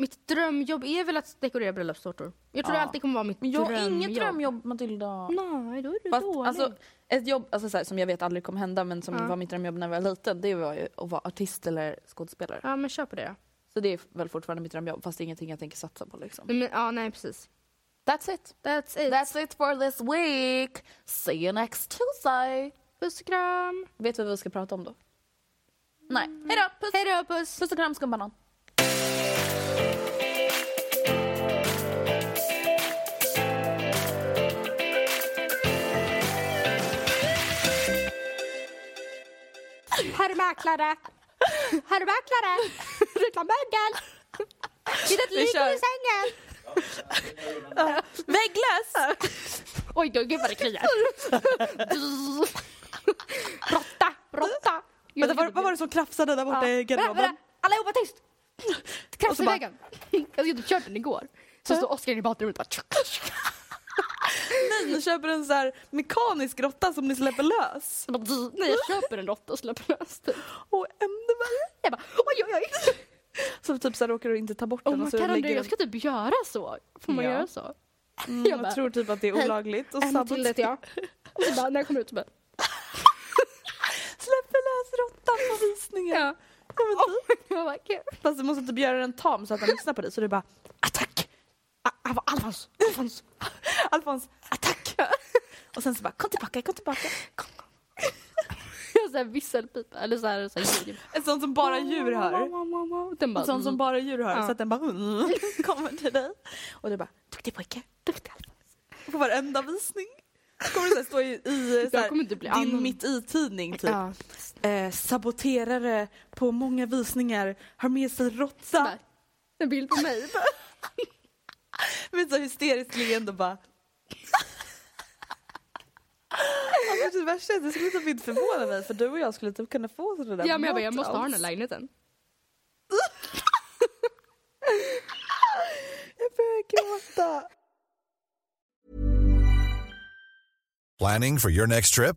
Mitt drömjobb är väl att dekorera bröllopstårtor. Jag tror Ja. det alltid kommer vara mitt Men jag har drömjobb. inget drömjobb Matilda. Nej, då är du Fast, dålig. alltså, ett jobb alltså, så här, som jag vet aldrig kommer hända men som Ja. var mitt drömjobb när jag var liten det var ju att vara artist eller skådespelare. Ja, men kör på det då. Så det är väl fortfarande mitt drömjobb fast det är ingenting jag tänker satsa på liksom. Men, ja, nej precis. That's it. That's it. That's it for this week. See you next Tuesday. Puss och kram. Vet du vad vi ska prata om då? Nej. Hejdå! Puss! Hej då, puss. Puss och kram skumbanan. Herr mäklare. Herr mäklare. Reklammögel. Hitta ett Vi lik i sängen. Vägglöss! Oj, då, gud vad det kliar. Råtta, råtta. Vänta, vad, vad var det som krafsade där borta i garderoben? Allihopa tyst. Så i väggen. Jag inte kört den igår. Så står Oskar i badrummet och bara... Nej, ni köper en så här mekanisk råtta som ni släpper lös. Jag bara, Nej, jag köper en råtta och släpper lös den. Och ännu värre. Jag bara, oj, oj, oj. Så typ så här råkar du inte ta bort Oh, den och så kan jag ska typ göra så. Får man Ja. göra så? Mm, Jag jag, bara, tror typ att det är olagligt. Och En till heter jag. Och så bara, när jag kommer ut så bara... [LAUGHS] Släpper lös råttan på visningen. Ja. Ja, men typ. Jag. Fast du måste typ göra den tam så att den lyssnar på dig. Så du bara attack! Alfons, Alfons. [LAUGHS] Alfons, attack! [LAUGHS] Och sen så bara kom tillbaka, kom tillbaka. [LAUGHS] Jag har såhär visselpipa, eller såhär ljud. En sån som bara djur hör. Den bara... En sån som bara djur hör. Ja. Så att den bara kommer till dig. Och du bara duktig pojke, duktig Alfons. På varenda visning. Kommer så här stå i, i så här, din annan. mitt i-tidning typ. Ja. Eh, saboterare på många visningar har med sig råtta. En bild på mig. [LAUGHS] Med så hysteriskt leende bara. [LAUGHS] Alltså, det värsta är att det skulle typ inte förvåna mig för du och jag skulle typ kunna få sådana där Ja men jag bara, jag måste ha den här lägenheten. [LAUGHS] Jag börjar gråta. Planning for your next trip?